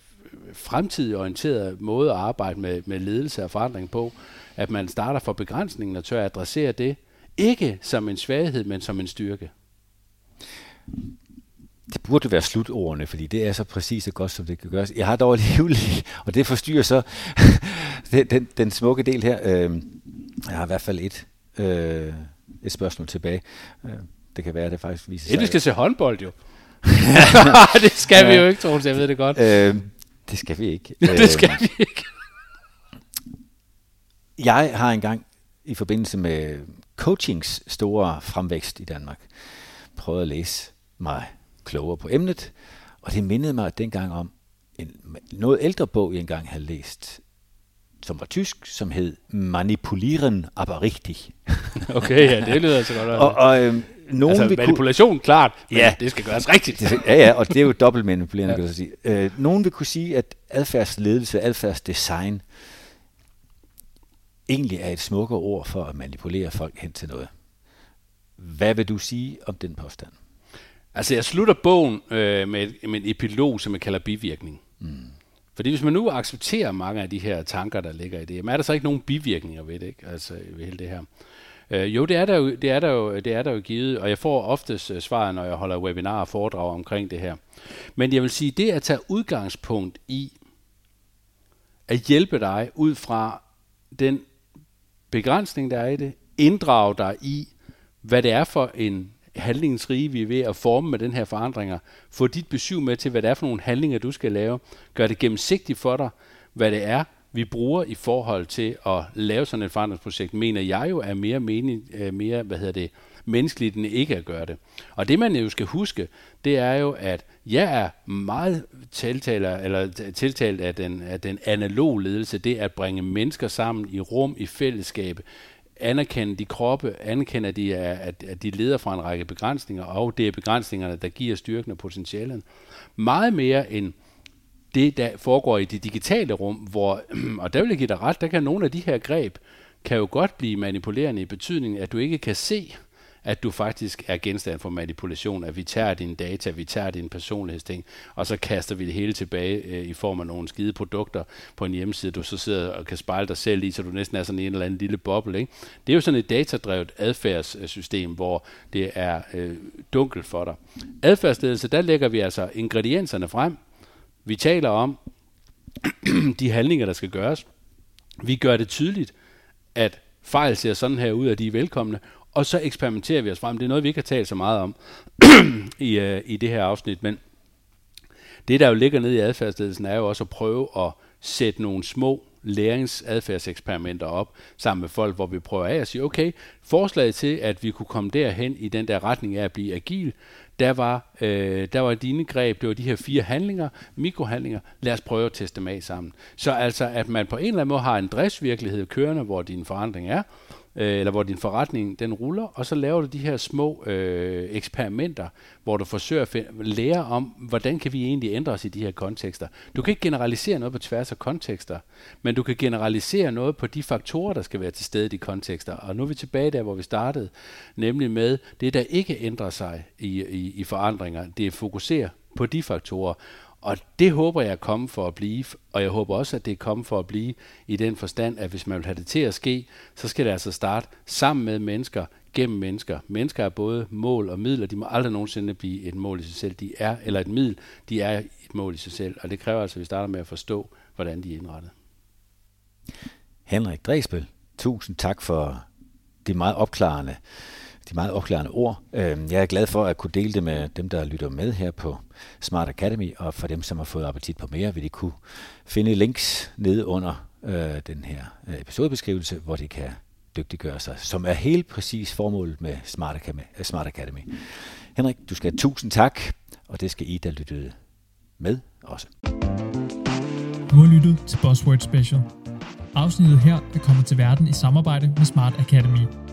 S3: fremtidig orienteret måde at arbejde med, med ledelse og forandring på, at man starter for begrænsningen og tør at adressere det, ikke som en svaghed, men som en styrke.
S2: Det burde være slutordene, fordi det er så præcis og godt, som det kan gøres. Jeg har dog alligevel, <laughs> og det forstyrrer så <laughs> den, den, den smukke del her. Øh, jeg har i hvert fald et, øh, et spørgsmål tilbage. Øh, det kan være, at det faktisk viser sig.
S3: Det, vi skal se håndbold jo. <laughs> det skal ja. vi jo ikke, Troels, jeg ved det godt.
S2: Øh, det skal vi ikke.
S3: det skal vi ikke.
S2: Jeg har engang i forbindelse med coachings store fremvækst i Danmark prøvet at læse mig klogere på emnet, og det mindede mig dengang om en noget ældre bog, jeg engang havde læst, som var tysk, som hed Manipulieren aber richtig.
S3: okay, ja, det lyder altså godt. <laughs>
S2: og, og øhm, nogen
S3: altså, manipulation, kunne, klart, men ja, det skal gøres rigtigt.
S2: ja, ja, og det er jo dobbelt manipulerende, ja. kan du sige. Øh, nogen vil kunne sige, at adfærdsledelse, adfærdsdesign, egentlig er et smukkere ord for at manipulere folk hen til noget. Hvad vil du sige om den påstand?
S3: Altså, jeg slutter bogen øh, med, et, med en epilog, som jeg kalder bivirkning. Mm. Fordi hvis man nu accepterer mange af de her tanker, der ligger i det, jamen er der så ikke nogen bivirkninger ved det, ikke? Altså, ved hele det her. Øh, jo, det er, der jo, det, er der jo, det er der jo givet, og jeg får oftest øh, svar, svaret, når jeg holder webinarer og foredrag omkring det her. Men jeg vil sige, det at tage udgangspunkt i at hjælpe dig ud fra den begrænsning, der er i det, inddrage dig i, hvad det er for en handlingsrige, vi er ved at forme med den her forandringer. Få dit besøg med til, hvad det er for nogle handlinger, du skal lave. Gør det gennemsigtigt for dig, hvad det er, vi bruger i forhold til at lave sådan et forandringsprojekt, mener jeg jo er mere, mening, øh, mere hvad hedder det, menneskeligt end ikke at gøre det. Og det man jo skal huske, det er jo, at jeg er meget tiltaler, eller tiltalt af den, af den analog ledelse, det at bringe mennesker sammen i rum, i fællesskab, anerkende de kroppe, anerkende, at de, er, at, at de leder fra en række begrænsninger, og det er begrænsningerne, der giver styrken og potentialen. Meget mere end det, der foregår i det digitale rum, hvor, <clears throat> og der vil jeg give dig ret, der kan nogle af de her greb, kan jo godt blive manipulerende i betydningen, at du ikke kan se, at du faktisk er genstand for manipulation, at vi tager dine data, vi tager dine personlighedsting, og så kaster vi det hele tilbage øh, i form af nogle skide produkter på en hjemmeside, du så sidder og kan spejle dig selv i, så du næsten er sådan en eller anden lille boble. Ikke? Det er jo sådan et datadrevet adfærdssystem, hvor det er øh, dunkelt for dig. Adfærdsledelse, der lægger vi altså ingredienserne frem. Vi taler om <clears throat> de handlinger, der skal gøres. Vi gør det tydeligt, at fejl ser sådan her ud, at de er velkomne, og så eksperimenterer vi os frem. Det er noget, vi ikke har talt så meget om <clears throat> i, uh, i det her afsnit, men det, der jo ligger nede i adfærdsledelsen, er jo også at prøve at sætte nogle små læringsadfærdseksperimenter op sammen med folk, hvor vi prøver af at sige, okay, forslaget til, at vi kunne komme derhen i den der retning af at blive agil, der var, øh, der var dine greb, det var de her fire handlinger, mikrohandlinger, lad os prøve at teste dem af sammen. Så altså, at man på en eller anden måde har en driftsvirkelighed kørende, hvor din forandring er, øh, eller hvor din forretning den ruller, og så laver du de her små øh, eksperimenter, hvor du forsøger at lære om, hvordan kan vi egentlig ændre os i de her kontekster. Du kan ikke generalisere noget på tværs af kontekster, men du kan generalisere noget på de faktorer, der skal være til stede i de kontekster. Og nu er vi tilbage der, hvor vi startede, nemlig med det, der ikke ændrer sig i, i, i forandringer. Det er fokusere på de faktorer. Og det håber jeg er kommet for at blive, og jeg håber også, at det er kommet for at blive i den forstand, at hvis man vil have det til at ske, så skal det altså starte sammen med mennesker, gennem mennesker. Mennesker er både mål og midler, de må aldrig nogensinde blive et mål i sig selv. De er, eller et middel, de er et mål i sig selv, og det kræver altså, at vi starter med at forstå, hvordan de er indrettet.
S2: Henrik Dresbøl, tusind tak for det meget opklarende de meget opklarende ord. Øhm, jeg er glad for at kunne dele det med dem, der lytter med her på Smart Academy, og for dem, som har fået appetit på mere, vil de kunne finde links nede under øh, den her øh, episodebeskrivelse, hvor de kan dygtiggøre sig, som er helt præcis formålet med Smart Academy. Øh, Smart Academy. Henrik, du skal have tusind tak, og det skal I, der lyttede med også.
S1: Du har lyttet til Buzzword Special. Afsnittet her er kommet til verden i samarbejde med Smart Academy –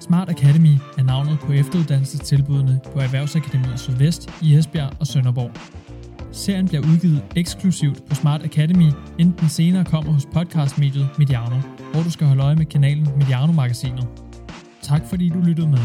S1: Smart Academy er navnet på efteruddannelsestilbudene på Erhvervsakademiet Sydvest i Esbjerg og Sønderborg. Serien bliver udgivet eksklusivt på Smart Academy, inden den senere kommer hos podcastmediet Mediano, hvor du skal holde øje med kanalen Mediano Magasinet. Tak fordi du lyttede med.